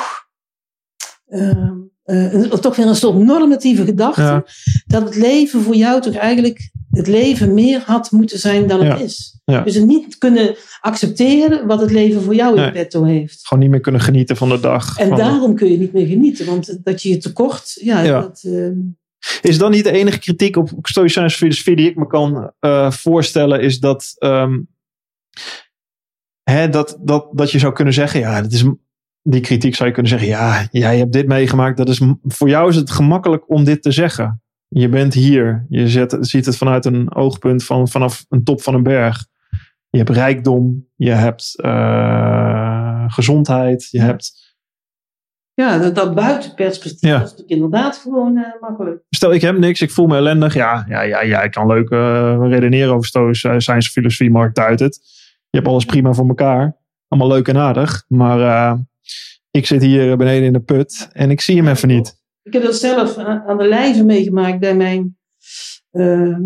S3: eh, eh, toch weer een soort normatieve gedachte,
S2: Ja.
S3: dat het leven voor jou toch eigenlijk het leven meer had moeten zijn dan het
S2: Ja.
S3: is.
S2: Ja.
S3: Dus het niet kunnen accepteren wat het leven voor jou in
S2: Nee.
S3: petto heeft.
S2: Gewoon niet meer kunnen genieten van de dag.
S3: En
S2: de-
S3: daarom kun je niet meer genieten. Want dat je je tekort, ja,
S2: Ja.
S3: Dat, eh,
S2: Is dan niet de enige kritiek op Stoïcijnse filosofie die ik me kan eh, voorstellen, is dat, ehm, hè, dat, dat, dat je zou kunnen zeggen, ja, dat is, die kritiek zou je kunnen zeggen, ja, jij hebt dit meegemaakt, dat is, voor jou is het gemakkelijk om dit te zeggen. Je bent hier, je zet, ziet het vanuit een oogpunt van, vanaf een top van een berg. Je hebt rijkdom, je hebt eh, gezondheid. Je hebt,
S3: Ja, dat, dat buitenperspectief
S2: Ja.
S3: is natuurlijk inderdaad gewoon eh, makkelijk.
S2: stel ik heb niks, ik voel me ellendig. Ja, ja, ja, ja ik kan leuk eh, redeneren over stoïcijnse filosofie, Mark duidt het. Je hebt alles prima voor elkaar. Allemaal leuk en aardig. Maar eh, ik zit hier beneden in de put en ik zie hem even niet.
S3: Ik heb dat zelf aan de lijve meegemaakt bij mijn eh,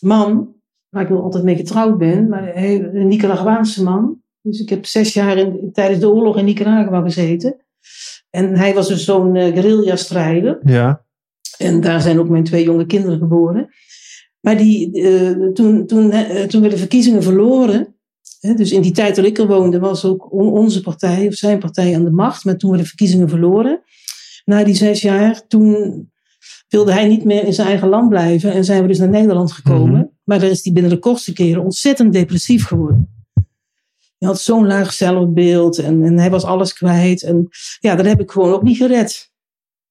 S3: man, waar ik nog altijd mee getrouwd ben, maar een Nicaraguaanse man. Dus ik heb zes jaar in, tijdens de oorlog in Nicaragua gezeten. En hij was dus zo'n eh, guerrilla-strijder.
S2: Ja,
S3: En daar zijn ook mijn twee jonge kinderen geboren. Maar die, toen, toen, toen werden de verkiezingen verloren. Dus in die tijd dat ik er woonde, was ook on- onze partij of zijn partij aan de macht. Maar toen werden de verkiezingen verloren. Na die zes jaar, toen wilde hij niet meer in zijn eigen land blijven. En zijn we dus naar Nederland gekomen.
S2: Mhm.
S3: Maar daar is hij binnen de kortste keren ontzettend depressief geworden. Hij had zo'n laag zelfbeeld en, en hij was alles kwijt. En ja, dat heb ik gewoon ook niet gered.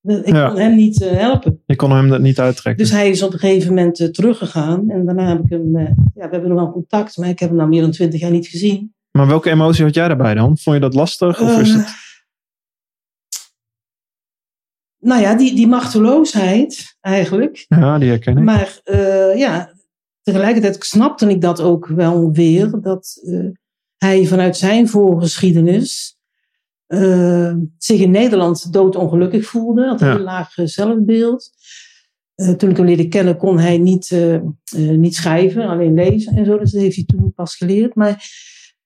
S3: Ik
S2: Ja.
S3: kon hem niet eh, helpen.
S2: je kon hem dat niet uittrekken.
S3: Dus hij is op een gegeven moment eh, teruggegaan. En daarna heb ik hem, eh, ja, we hebben nog wel contact, maar ik heb hem nou meer dan twintig jaar niet gezien.
S2: Maar welke emotie had jij daarbij dan? Vond je dat lastig? Of is het...
S3: Nou ja, die, die machteloosheid eigenlijk.
S2: Ja, die herken ik.
S3: Maar ja, tegelijkertijd snapte ik dat ook wel weer. Dat hij vanuit zijn voorgeschiedenis eh, zich in Nederland doodongelukkig voelde. Had een
S2: Ja.
S3: heel laag eh, zelfbeeld. Eh, toen ik hem leerde kennen kon hij niet, eh, niet schrijven, alleen lezen en zo. Dus dat heeft hij toen pas geleerd. Maar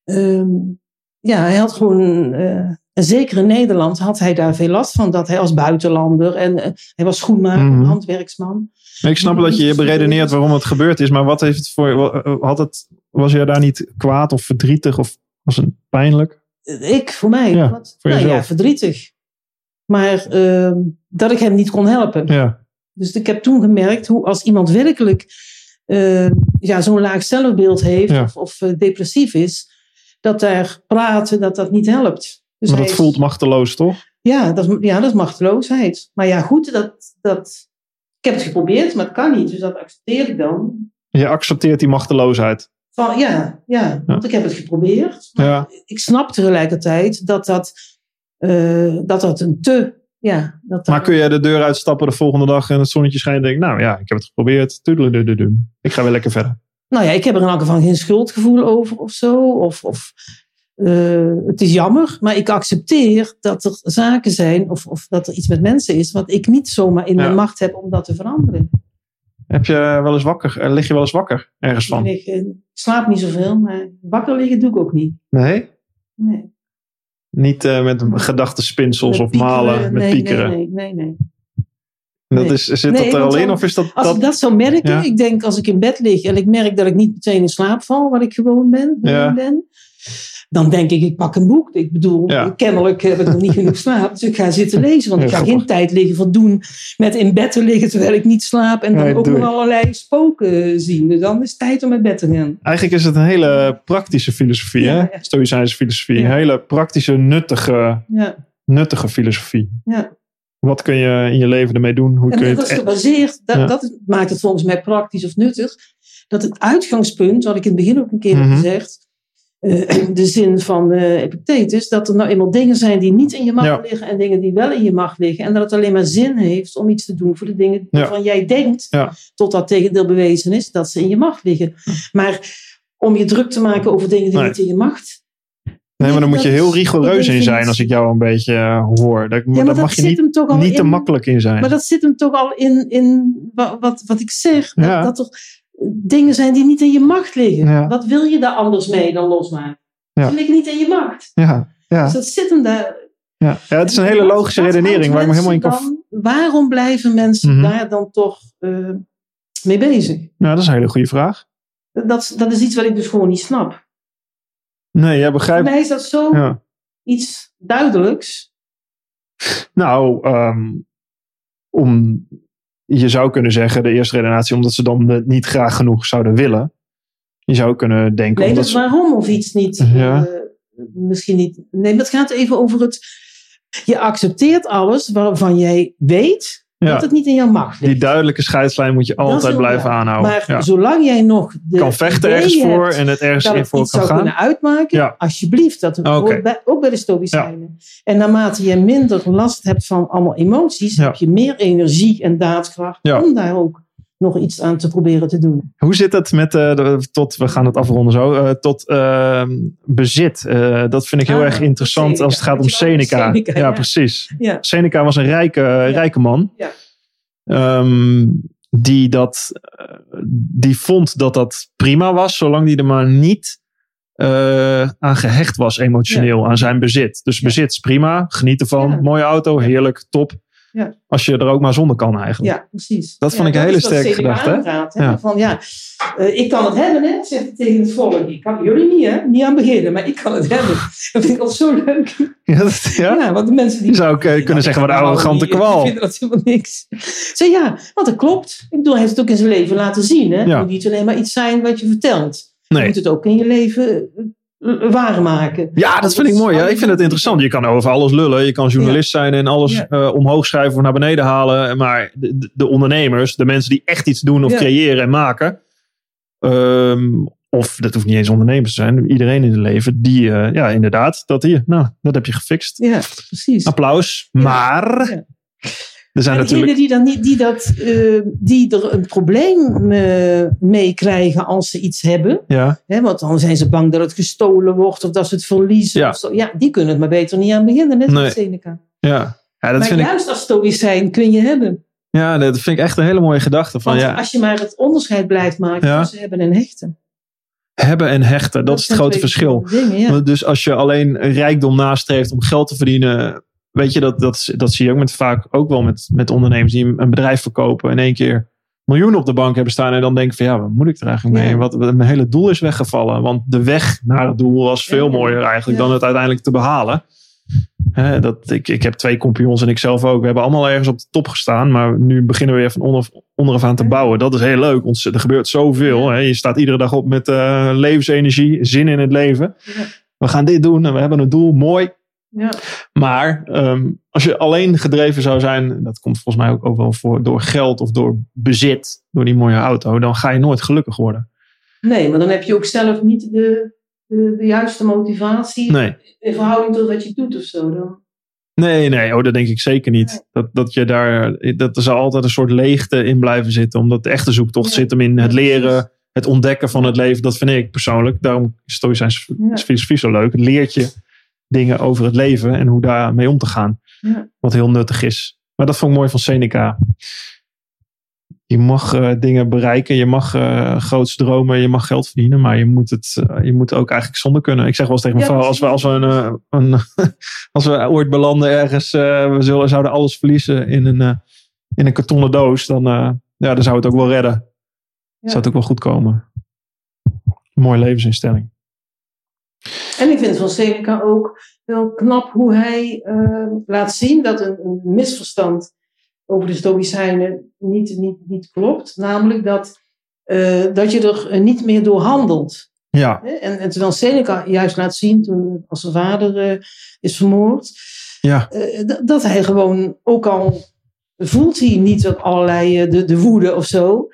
S3: ehm, ja, hij had gewoon... en zeker in Nederland had hij daar veel last van. Dat hij als buitenlander... En hij was schoenmaker,
S2: Mhm.
S3: handwerksman.
S2: Ik snap dat je je beredeneert waarom het gebeurd is, maar wat heeft het voor had het, was je daar niet kwaad of verdrietig of was het pijnlijk?
S3: Ik, voor mij.
S2: Ja,
S3: wat,
S2: voor
S3: nou ja, verdrietig. Maar ehm, dat ik hem niet kon helpen.
S2: Ja,
S3: Dus ik heb toen gemerkt hoe als iemand werkelijk eh, ja, zo'n laag zelfbeeld heeft
S2: Ja.
S3: of, of eh, depressief is, dat daar praten, dat dat niet helpt. Dus
S2: maar dat
S3: is-
S2: voelt machteloos, toch?
S3: ja, dat is, ja, dat is machteloosheid. Maar ja, goed, dat, dat, ik heb het geprobeerd, maar het kan niet. Dus dat accepteer ik dan.
S2: Je accepteert die machteloosheid.
S3: Van, ja, ja, want ik heb het geprobeerd. Ik snap tegelijkertijd dat dat, eh, dat, dat een te... Ja, dat
S2: Maar kun je de deur uitstappen de volgende dag en het zonnetje schijnt en denk, nou ja, ik heb het geprobeerd. Ik ga weer lekker verder.
S3: Nou ja, ik heb er in elk geval geen schuldgevoel over of zo. Of, of eh, het is jammer, maar ik accepteer dat er zaken zijn of, of dat er iets met mensen is wat ik niet zomaar in
S2: Ja.
S3: mijn macht heb om dat te veranderen.
S2: Heb je wel eens wakker, eh, lig je wel eens wakker ergens
S3: Ik,
S2: van?
S3: lig, eh, ik slaap niet zoveel, maar wakker liggen doe ik ook niet.
S2: Nee?
S3: Nee.
S2: Niet eh, met gedachtenspinsels
S3: Met
S2: of malen, met
S3: nee,
S2: piekeren.
S3: Nee, nee, nee. nee.
S2: Dat is, zit
S3: Nee,
S2: dat er al in of is dat...
S3: Als
S2: dat
S3: ik dat zou merken,
S2: Ja.
S3: ik denk als ik in bed lig en ik merk dat ik niet meteen in slaap val, wat ik gewoon ben,
S2: Ja.
S3: ben dan denk ik, ik pak een boek. Ik bedoel,
S2: Ja.
S3: kennelijk heb ik nog niet genoeg slaap, dus ik ga zitten lezen. Want ik ga geen tijd liggen voldoen met in bed te liggen terwijl ik niet slaap en dan
S2: Nee,
S3: ook nog allerlei spoken zien. Dus dan is het tijd om uit bed te gaan.
S2: Eigenlijk is het een hele praktische filosofie,
S3: Ja,
S2: hè?
S3: ja.
S2: Stoïcijnse filosofie. Een hele praktische, nuttige, nuttige filosofie.
S3: ja.
S2: Wat kun je in je leven ermee doen? Hoe kun je
S3: En dat
S2: het...
S3: is gebaseerd, dat,
S2: Ja.
S3: dat maakt het volgens mij praktisch of nuttig, dat het uitgangspunt, wat ik in het begin ook een keer
S2: Mhm.
S3: heb gezegd, eh, [CLEARS THROAT] de zin van eh Epictetus, dat er nou eenmaal dingen zijn die niet in je macht
S2: Ja.
S3: liggen en dingen die wel in je macht liggen. En dat het alleen maar zin heeft om iets te doen voor de dingen
S2: Ja.
S3: waarvan jij denkt,
S2: Ja.
S3: tot dat tegendeel bewezen is, dat ze in je macht liggen. Maar om je druk te maken over dingen die
S2: Nee.
S3: niet in je macht.
S2: Nee, maar dan moet je heel rigoureus in zijn als ik jou een beetje eh, hoor. Daar,
S3: Ja, maar dat
S2: mag je niet,
S3: toch
S2: niet te makkelijk in zijn.
S3: Maar dat zit hem toch al in, in wa- wat, wat ik zeg. Dat,
S2: Ja.
S3: dat er dingen zijn die niet in je macht liggen.
S2: Ja.
S3: Wat wil je daar anders mee dan losmaken?
S2: Ja.
S3: Ze liggen niet in je macht.
S2: Ja, ja,
S3: Dus dat zit hem daar.
S2: ja. ja, het is een hele logische redenering waar ik me helemaal in kan...
S3: dan- Waarom blijven mensen
S2: Mhm.
S3: daar dan toch eh, mee bezig?
S2: Nou, dat is een hele goede vraag.
S3: Dat, dat is iets wat ik dus gewoon niet snap.
S2: Nee, jij
S3: Voor
S2: begrijpt...
S3: mij is dat zo
S2: Ja.
S3: iets duidelijks.
S2: Nou, ehm, om, je zou kunnen zeggen, de eerste redenatie, omdat ze dan het niet graag genoeg zouden willen. Je zou kunnen denken,
S3: Nee, dus waarom of iets niet.
S2: Ja.
S3: eh, misschien niet. Nee, maar het gaat even over het. Je accepteert alles waarvan jij weet
S2: Ja.
S3: Dat het niet in jouw macht ligt.
S2: Die duidelijke scheidslijn moet je altijd blijven aanhouden.
S3: Maar
S2: Ja.
S3: zolang jij nog de
S2: Kan vechten ergens voor en het ergens in voor kan
S3: zou
S2: gaan.
S3: kunnen uitmaken,
S2: Ja.
S3: alsjeblieft. Dat
S2: Oké.
S3: hoort bij, ook bij de stoïcijnen. En naarmate je minder last hebt van allemaal emoties, heb je meer energie en daadkracht om daar ook nog iets aan te proberen te doen.
S2: Hoe zit het met, eh, de, tot, we gaan het afronden zo, eh, tot eh, bezit? Eh, dat vind ik heel
S3: Ah,
S2: erg interessant
S3: Seneca.
S2: als het gaat om Seneca.
S3: Seneca,
S2: ja,
S3: ja.
S2: precies.
S3: Ja.
S2: Seneca was een rijke, rijke man.
S3: Ja.
S2: Ehm, die, dat, die vond dat dat prima was, zolang die er maar niet aan gehecht was emotioneel, aan zijn bezit. Dus bezit is prima, geniet ervan, mooie auto, heerlijk, top.
S3: Ja.
S2: Als je er ook maar zonder kan eigenlijk.
S3: Ja, precies.
S2: Dat vond
S3: Ja,
S2: ik een hele sterke gedachte? Ja.
S3: Van ja, eh, ik kan het hebben, hè, zegt hij tegen het volk. Ik kan, jullie niet, hè? Niet aan beginnen, maar ik kan het hebben. [LAUGHS] Dat vind ik altijd zo leuk.
S2: Ja, dat- ja?
S3: Want de mensen die
S2: Je zou ook eh, kunnen zeggen, wat een arrogante kwal.
S3: Die vinden dat helemaal niks. Zeg ja, want dat klopt. Ik bedoel, hij heeft het ook in zijn leven laten zien. Hè? Het moet niet alleen maar iets zijn wat je vertelt. Je
S2: Nee.
S3: moet het ook in je leven uh, waarmaken.
S2: Ja, dat vind ik mooi. Ja. Ik vind het interessant. Je kan over alles lullen. Je kan journalist zijn en alles
S3: Ja.
S2: eh, omhoog schrijven of naar beneden halen. Maar de, de- de ondernemers, de mensen die echt iets doen of
S3: Ja.
S2: creëren en maken. ehm, of dat hoeft niet eens ondernemers te zijn. Iedereen in het leven. Die, eh, ja, inderdaad. Dat hier. Nou, dat heb je gefixt.
S3: Ja, precies.
S2: Applaus. Maar. Er zijn natuurlijk...
S3: die, dan niet, die, dat, eh, die er een probleem eh, mee krijgen als ze iets hebben.
S2: Ja,
S3: Hè, want dan zijn ze bang dat het gestolen wordt of dat ze het verliezen.
S2: Ja.
S3: Of zo. ja die kunnen het maar beter niet aan beginnen, net
S2: Nee.
S3: als Seneca.
S2: ja. ja dat,
S3: maar
S2: vind ik,
S3: juist als stoïcijn kun je hebben.
S2: ja, dat vind ik echt een hele mooie gedachte. Van,
S3: Want
S2: ja,
S3: als je maar het onderscheid blijft maken
S2: Ja.
S3: tussen hebben en hechten.
S2: hebben en hechten, dat, is het grote verschil.
S3: Dingen, ja.
S2: Dus als je alleen rijkdom nastreeft om geld te verdienen. Weet je, dat, dat, dat zie je ook met, vaak ook wel met, met ondernemers die een bedrijf verkopen. En één keer miljoenen op de bank hebben staan. En dan denken van ja, wat moet ik er eigenlijk mee?
S3: Ja.
S2: Wat, mijn hele doel is weggevallen. Want de weg naar het doel was veel mooier eigenlijk
S3: Ja.
S2: dan het uiteindelijk te behalen. Hè, dat, ik, ik heb twee compagnons en ik zelf ook. We hebben allemaal ergens op de top gestaan. Maar nu beginnen we weer van onder, onderaf aan te bouwen. Dat is heel leuk. Want er gebeurt zoveel. Hè. Je staat iedere dag op met eh, levensenergie, zin in het leven.
S3: Ja.
S2: We gaan dit doen en we hebben een doel. Mooi.
S3: Ja.
S2: Maar ehm, als je alleen gedreven zou zijn, dat komt volgens mij ook, ook wel voor, door geld of door bezit, door die mooie auto, dan ga je nooit gelukkig worden.
S3: Nee, maar dan heb je ook zelf niet de, de, de juiste motivatie
S2: Nee,
S3: in verhouding tot wat je doet of zo. Dan.
S2: nee, nee, oh, dat denk ik zeker niet. Dat, dat, je daar, dat er zal altijd een soort leegte in blijven zitten, omdat de echte zoektocht
S3: Ja.
S2: zit hem in het leren, het ontdekken van het leven. Dat vind ik persoonlijk. Daarom is Stoïcijns
S3: Ja.
S2: filosofie zo leuk. Het leert je dingen over het leven en hoe daarmee om te gaan.
S3: Ja.
S2: Wat heel nuttig is. Maar dat vond ik mooi van Seneca. Je mag eh, dingen bereiken, je mag eh groots dromen, je mag geld verdienen, maar je moet het eh, je moet ook eigenlijk zonder kunnen. Ik zeg wel eens tegen mijn
S3: Ja,
S2: vrouw, als we, als, we een, een, [LAUGHS] als we ooit belanden ergens, we zullen, zouden alles verliezen in een, in een kartonnen doos, dan, ja, dan zou het ook wel redden.
S3: Ja.
S2: Zou het ook wel goed komen. Mooie levensinstelling.
S3: En ik vind van Seneca ook wel knap hoe hij eh, laat zien dat een, een misverstand over de Stoïcijnen niet, niet, niet klopt. Namelijk dat, eh, dat je er eh, niet meer door handelt.
S2: Ja?
S3: En, en terwijl Seneca juist laat zien, toen als zijn vader eh, is vermoord,
S2: ja,
S3: dat hij gewoon, ook al voelt hij niet op allerlei de, de woede of zo,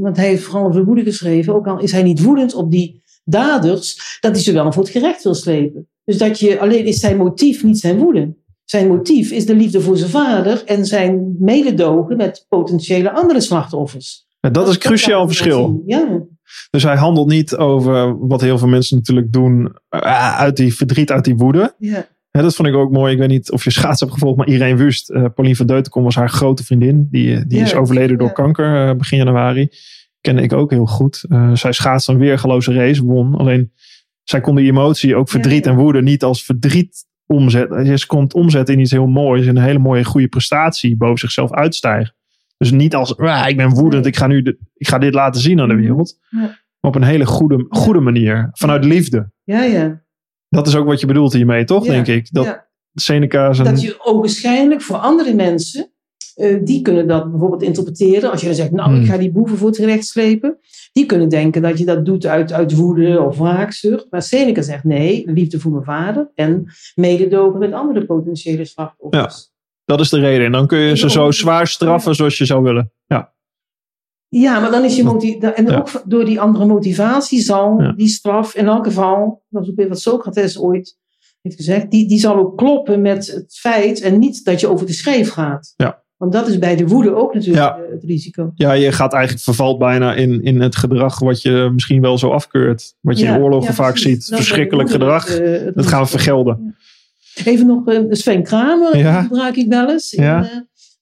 S3: want hij heeft vooral over de woede geschreven, ook al is hij niet woedend op die daders, dat hij ze wel voor het gerecht wil slepen. Dus dat je, alleen is zijn motief niet zijn woede. Zijn motief is de liefde voor zijn vader en zijn mededogen met potentiële andere slachtoffers.
S2: dat is een cruciaal verschil.
S3: Ja,
S2: Dus hij handelt niet over wat heel veel mensen natuurlijk doen eh, uit die verdriet, uit die woede.
S3: ja,
S2: dat vond ik ook mooi. Ik weet niet of je schaats hebt gevolgd, maar Irene Wust, eh Pauline van Deutenkom was haar grote vriendin. Die, eh, die
S3: Ja,
S2: is overleden door
S3: ja.
S2: kanker begin januari. Kende ik ook heel goed. Eh, zij schaatste een weergeloze race, won. Alleen zij kon die emotie, ook verdriet
S3: Ja.
S2: en woede, niet als verdriet omzetten. Ze kon het omzetten in iets heel moois, in een hele mooie, goede prestatie, boven zichzelf uitstijgen. Dus niet als, "Ah, ik ben woedend, ik ga nu de- ik ga dit laten zien aan de wereld.
S3: Ja.
S2: Maar op een hele goede, goede manier, vanuit liefde.
S3: ja, ja.
S2: Dat is ook wat je bedoelt hiermee, toch? Denk ik. Dat
S3: ja.
S2: Seneca zijn.
S3: Dat je ogenschijnlijk voor andere mensen, eh, die kunnen dat bijvoorbeeld interpreteren. Als je dan zegt, nou,
S2: Hmm.
S3: ik ga die boeven voor het gerecht slepen. Die kunnen denken dat je dat doet uit, uit woede of wraakzucht. Maar Seneca zegt, nee, liefde voor mijn vader en mededogen met andere potentiële slachtoffers.
S2: Dat is de reden. En dan kun je ze zo zwaar straffen zoals je zou willen. Ja.
S3: Ja, maar dan is je motivatie. En
S2: Ja.
S3: ook door die andere motivatie zal
S2: Ja.
S3: die straf in elk geval, dat is ook weer wat Socrates ooit heeft gezegd, die, die zal ook kloppen met het feit en niet dat je over de schreef gaat.
S2: Ja.
S3: Want dat is bij de woede ook natuurlijk
S2: Ja.
S3: eh, het risico.
S2: ja, je gaat eigenlijk vervalt bijna in, in het gedrag wat je misschien wel zo afkeurt. Wat je
S3: Ja,
S2: in oorlogen
S3: ja,
S2: vaak ziet.
S3: Dat
S2: Verschrikkelijk gedrag.
S3: het, eh, het
S2: Dat gaan we vergelden.
S3: Even nog eh, Sven Kramer, gebruik ik wel eens in, eh,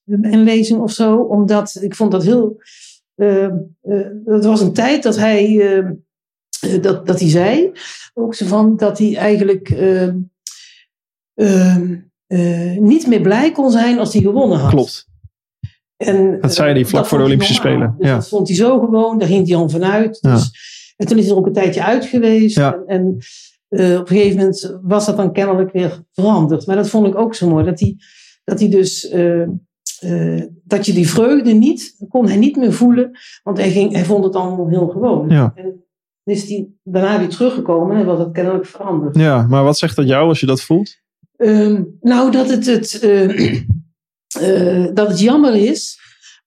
S3: een lezing of zo. Omdat ik vond dat heel... dat was een tijd dat hij, dat, dat hij zei, ook zo van, dat hij eigenlijk eh, eh, eh, niet meer blij kon zijn als hij gewonnen had.
S2: Klopt.
S3: En,
S2: Dat zei hij
S3: eh,
S2: vlak voor de Olympische. Spelen,
S3: Dus
S2: ja.
S3: dat vond hij zo gewoon, daar ging hij al vanuit.
S2: Ja.
S3: Dus, en toen is hij er ook een tijdje uit geweest.
S2: Ja.
S3: En, en eh, op een gegeven moment was dat dan kennelijk weer veranderd. Maar dat vond ik ook zo mooi. Dat hij, dat hij dus, eh, eh, dat je die vreugde niet, kon hij niet meer voelen. Want hij, ging, hij vond het allemaal heel gewoon.
S2: Ja.
S3: En is hij daarna weer teruggekomen en was dat kennelijk veranderd.
S2: Ja, maar wat zegt dat jou als je dat voelt?
S3: Ehm, nou, dat het, het, eh, [CLEARS THROAT] eh, dat het jammer is,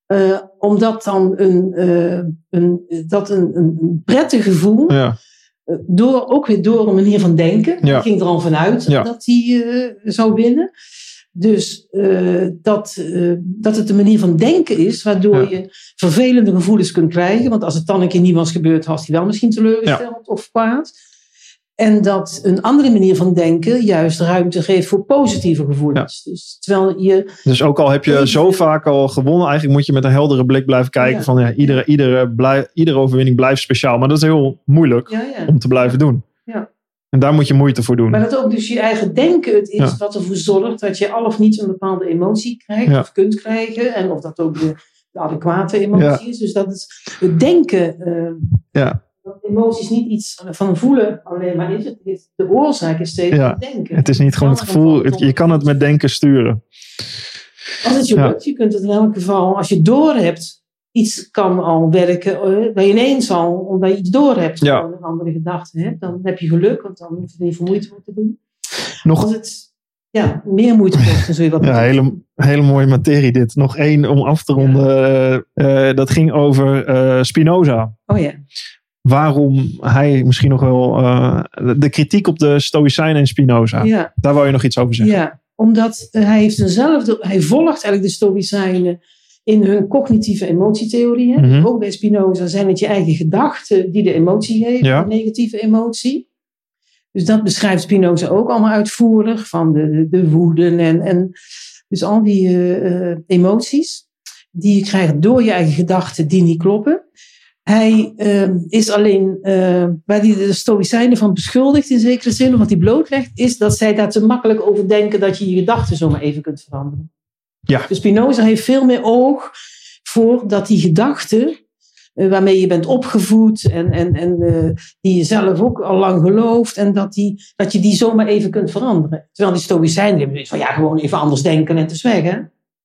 S3: eh, omdat dan een, eh, een, dat een, een prettig gevoel,
S2: Ja,
S3: door, ook weer door een manier van denken,
S2: Ja.
S3: ik ging er al vanuit
S2: Ja.
S3: dat hij zou winnen. Dus dat, dat het een manier van denken is, waardoor je vervelende gevoelens kunt krijgen. Want als het dan een keer niet was gebeurd, was hij wel misschien teleurgesteld of kwaad. En dat een andere manier van denken juist ruimte geeft voor positieve gevoelens. Dus terwijl je.
S2: dus ook al heb je zo vaak al gewonnen, eigenlijk moet je met een heldere blik blijven kijken
S3: Ja.
S2: van ja, iedere, iedere, blij, iedere overwinning blijft speciaal. Maar dat is heel moeilijk
S3: Ja,
S2: om te blijven doen.
S3: Ja.
S2: En daar moet je moeite voor doen.
S3: Maar dat ook dus je eigen denken het is wat ervoor zorgt dat je al of niet een bepaalde emotie krijgt of kunt krijgen. En of dat ook de, de adequate emotie is. Dus dat het, het denken. eh,
S2: Ja,
S3: dat emoties niet iets van voelen alleen maar is. Het is de oorzaak is steeds
S2: Ja.
S3: denken.
S2: het is niet gewoon het gevoel. Het- je kan het met denken sturen.
S3: Als het je
S2: Ja.
S3: lukt, je kunt het in elk geval, als je door hebt, iets kan al werken, eh, dat je ineens al, omdat je iets door hebt,
S2: Ja.
S3: een andere gedachte hebt, dan heb je geluk, want dan hoef je niet veel moeite voor te doen.
S2: Nog
S3: Als het ja, meer moeite [LAUGHS] kost, dan zul je wat
S2: Ja, hele, hele mooie materie dit. Nog één om af te ronden. Eh, eh, dat ging over eh, Spinoza.
S3: Oh ja.
S2: Waarom hij misschien nog wel... eh, de kritiek op de Stoïcijnen en Spinoza.
S3: ja.
S2: Daar wou je nog iets over zeggen.
S3: Ja, omdat hij heeft eenzelfde, hij volgt eigenlijk de Stoïcijnen in hun cognitieve emotietheorie. hè.
S2: Mhm.
S3: Ook bij Spinoza zijn het je eigen gedachten die de emotie geven,
S2: Ja.
S3: de negatieve emotie. Dus dat beschrijft Spinoza ook allemaal uitvoerig, van de, de, de woede en, en dus al die eh, eh, emoties die je krijgt door je eigen gedachten die niet kloppen. Hij eh, is alleen, eh, waar hij de Stoïcijnen van beschuldigt in zekere zin, of wat hij blootlegt, is dat zij daar te makkelijk over denken dat je je gedachten zomaar even kunt veranderen.
S2: Ja.
S3: Dus Spinoza heeft veel meer oog voor dat die gedachten, eh, waarmee je bent opgevoed en, en, en eh, die je zelf ook al lang gelooft, en dat, die, dat je die zomaar even kunt veranderen. Terwijl die Stoïcijnen hebben van, ja, gewoon even anders denken en weg, hè.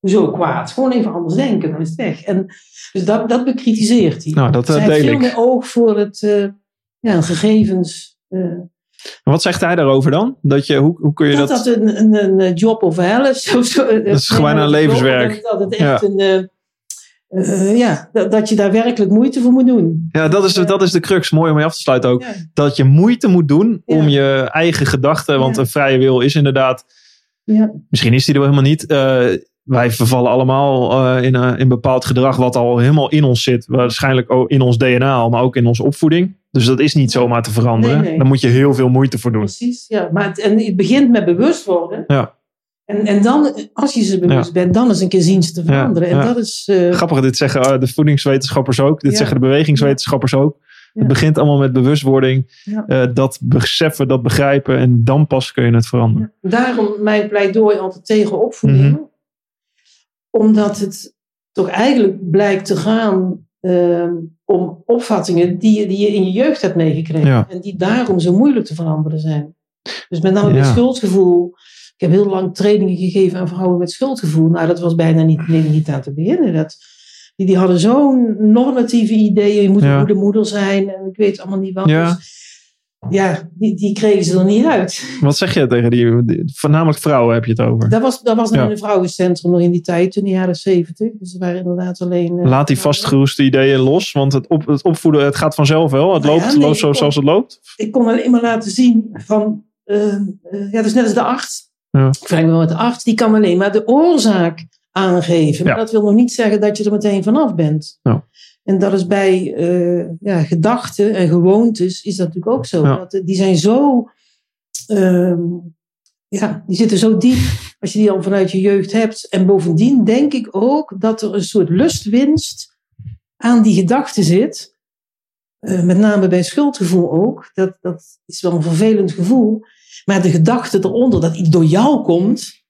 S3: Hoezo kwaad? Gewoon even anders denken, dan is het weg. En, dus dat, dat bekritiseert hij.
S2: Nou, dat
S3: Dus
S2: eh,
S3: hij heeft veel meer oog voor het eh, ja, gegevens. eh,
S2: Wat zegt hij daarover dan? Dat je, hoe, hoe kun je
S3: dat
S2: dat...
S3: dat een, een, een job of hell is. [LAUGHS] Of zo.
S2: Dat is gewoon een levenswerk.
S3: Dat, het echt een... eh, eh, ja, dat, dat je daar werkelijk moeite voor moet doen.
S2: Ja, dat is, dat is de crux. Mooi om mee af te sluiten ook.
S3: Ja.
S2: Dat je moeite moet doen
S3: Ja.
S2: om je eigen gedachten... Want
S3: Ja.
S2: een vrije wil is inderdaad...
S3: Ja.
S2: Misschien is die er wel helemaal niet. Wij vervallen allemaal eh, in, een in bepaald gedrag wat al helemaal in ons zit. Waarschijnlijk ook in ons DNA, al, maar ook in onze opvoeding. Dus dat is niet zomaar te veranderen.
S3: Nee, nee.
S2: Daar moet je heel veel moeite voor doen.
S3: Precies, ja. Maar het, en het begint met bewust worden.
S2: Ja.
S3: En, en dan, als je ze bewust bent, dan eens een keer zien ze te veranderen.
S2: ja.
S3: En dat is... eh,
S2: Grappig, dit zeggen eh, de voedingswetenschappers ook. Dit zeggen de bewegingswetenschappers ook. Het begint allemaal met bewustwording. Eh, dat beseffen, dat begrijpen. En dan pas kun je het veranderen.
S3: Daarom mijn pleidooi altijd tegen opvoeding.
S2: Mhm.
S3: Omdat het toch eigenlijk blijkt te gaan ehm, om opvattingen die je, die je in je jeugd hebt meegekregen.
S2: Ja.
S3: En die daarom zo moeilijk te veranderen zijn. Dus met name
S2: Ja.
S3: schuldgevoel. Ik heb heel lang trainingen gegeven aan vrouwen met schuldgevoel. Nou, dat was bijna niet, nee, niet aan te beginnen. Dat, die, die hadden zo'n normatieve ideeën. Je moet
S2: Ja.
S3: een goede moeder zijn. En ik weet allemaal niet wat.
S2: Ja.
S3: Dus ja, die, die kregen ze er niet uit.
S2: Wat zeg je tegen die, die- voornamelijk vrouwen heb je het over?
S3: Dat was, dat was nog
S2: Ja.
S3: in een vrouwencentrum nog in die tijd, in de jaren zeventig. Dus er waren inderdaad alleen... eh,
S2: Laat die vastgeroeste ideeën los, want het, op, het opvoeden, het gaat vanzelf wel. Het
S3: Nou ja,
S2: loopt,
S3: nee,
S2: loopt zo zoals het loopt.
S3: Ik kon alleen maar laten zien van... eh, ja, is net als de arts.
S2: Ja.
S3: Ik vraag me wel, de arts die kan alleen maar de oorzaak aangeven. Maar dat wil nog niet zeggen dat je er meteen vanaf bent.
S2: Ja.
S3: En dat is bij eh, ja, gedachten en gewoontes is dat natuurlijk ook zo.
S2: Ja.
S3: Dat, die zijn zo... ehm, ja, die zitten zo diep als je die al vanuit je jeugd hebt. En bovendien denk ik ook dat er een soort lustwinst aan die gedachte zit. Eh, met name bij schuldgevoel ook. Dat, dat is wel een vervelend gevoel. Maar de gedachte eronder dat iets door jou komt.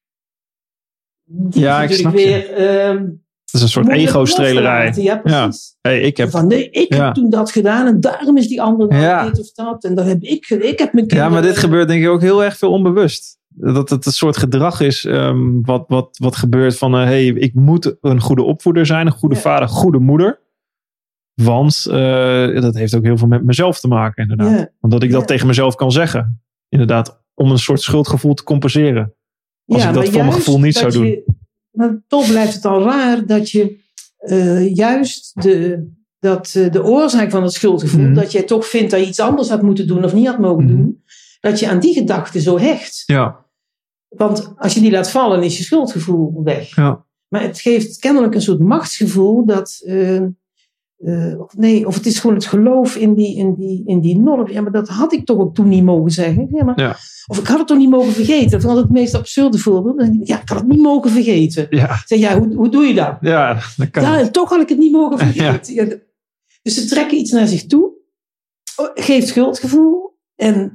S3: Die
S2: Ja,
S3: is
S2: ik
S3: natuurlijk
S2: snap
S3: weer. ehm,
S2: is een soort ego-strelerij.
S3: Ja, precies.
S2: Hey, ik heb,
S3: Van nee, ik
S2: Ja.
S3: heb toen dat gedaan en daarom is die ander nou
S2: Ja.
S3: dit of dat. En dan heb ik, ik heb mijn
S2: ja, maar dit gebeurt denk ik ook heel erg veel onbewust. Dat het een soort gedrag is ehm, wat, wat, wat gebeurt van... hé, hey, ik moet een goede opvoeder zijn, een goede vader, goede moeder. Want eh, dat heeft ook heel veel met mezelf te maken inderdaad.
S3: Ja.
S2: Want dat ik dat tegen mezelf kan zeggen. Inderdaad, om een soort schuldgevoel te compenseren. Als ik dat voor mijn gevoel niet zou
S3: dat je- maar toch blijft het al raar dat je eh, juist de, dat, eh, de oorzaak van het schuldgevoel,
S2: Mhm.
S3: dat jij toch vindt dat je iets anders had moeten doen of niet had mogen
S2: Mhm.
S3: doen, dat je aan die gedachte zo hecht.
S2: Ja,
S3: Want als je die laat vallen, is je schuldgevoel weg.
S2: ja.
S3: Maar het geeft kennelijk een soort machtsgevoel dat. eh, eh, of nee, of het is gewoon het geloof in die, in, die, in die norm. Ja, maar dat had ik toch ook toen niet mogen zeggen. Ja, maar,
S2: Ja.
S3: Of ik had het toch niet mogen vergeten. Dat altijd het meest absurde voorbeeld. Ja, ik had het niet mogen vergeten.
S2: Ja,
S3: zeg, ja, hoe, hoe doe je dat?
S2: ja dat kan.
S3: Ja, en toch had ik het niet mogen vergeten. Ja. dus ze trekken iets naar zich toe. Oh, Geeft schuldgevoel. En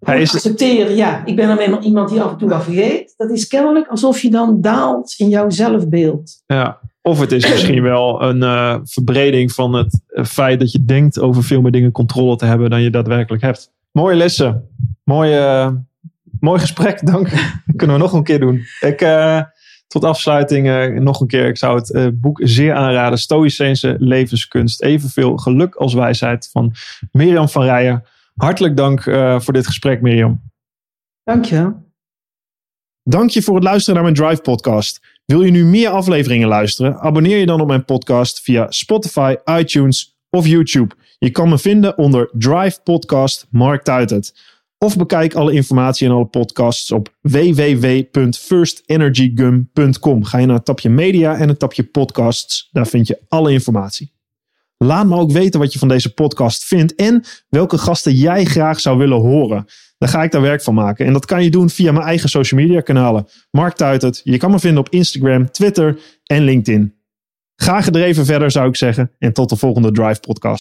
S2: Hij is-
S3: accepteren, ja, ik ben alleen maar iemand die af en toe wat vergeet. Dat is kennelijk alsof je dan daalt in jouw zelfbeeld.
S2: Ja. Of het is misschien [CLEARS THROAT] wel een eh, verbreding van het eh, feit dat je denkt over veel meer dingen controle te hebben dan je daadwerkelijk hebt. Mooie lessen. Mooi, eh, mooi gesprek, [LAUGHS] dank. Kunnen we nog een keer doen. Ik, eh, tot afsluiting eh, nog een keer. Ik zou het eh, boek zeer aanraden. Stoïcijnse levenskunst. Evenveel geluk als wijsheid van Mirjam van Rijen. Hartelijk dank eh, voor dit gesprek, Mirjam.
S3: Dankjewel.
S2: Dank je voor het luisteren naar mijn Drive podcast. Wil je nu meer afleveringen luisteren? Abonneer je dan op mijn podcast via Spotify, iTunes of YouTube. Je kan me vinden onder Drive Podcast Mark Tuitert. Of bekijk alle informatie en alle podcasts op www.firstenergygum.com. Ga je naar het tapje media en het tapje podcasts. Daar vind je alle informatie. Laat me ook weten wat je van deze podcast vindt en welke gasten jij graag zou willen horen. Dan ga ik daar werk van maken. En dat kan je doen via mijn eigen social media kanalen. Mark Tuitert. Je kan me vinden op Instagram, Twitter en LinkedIn. Ga gedreven verder zou ik zeggen. En tot de volgende Drive podcast.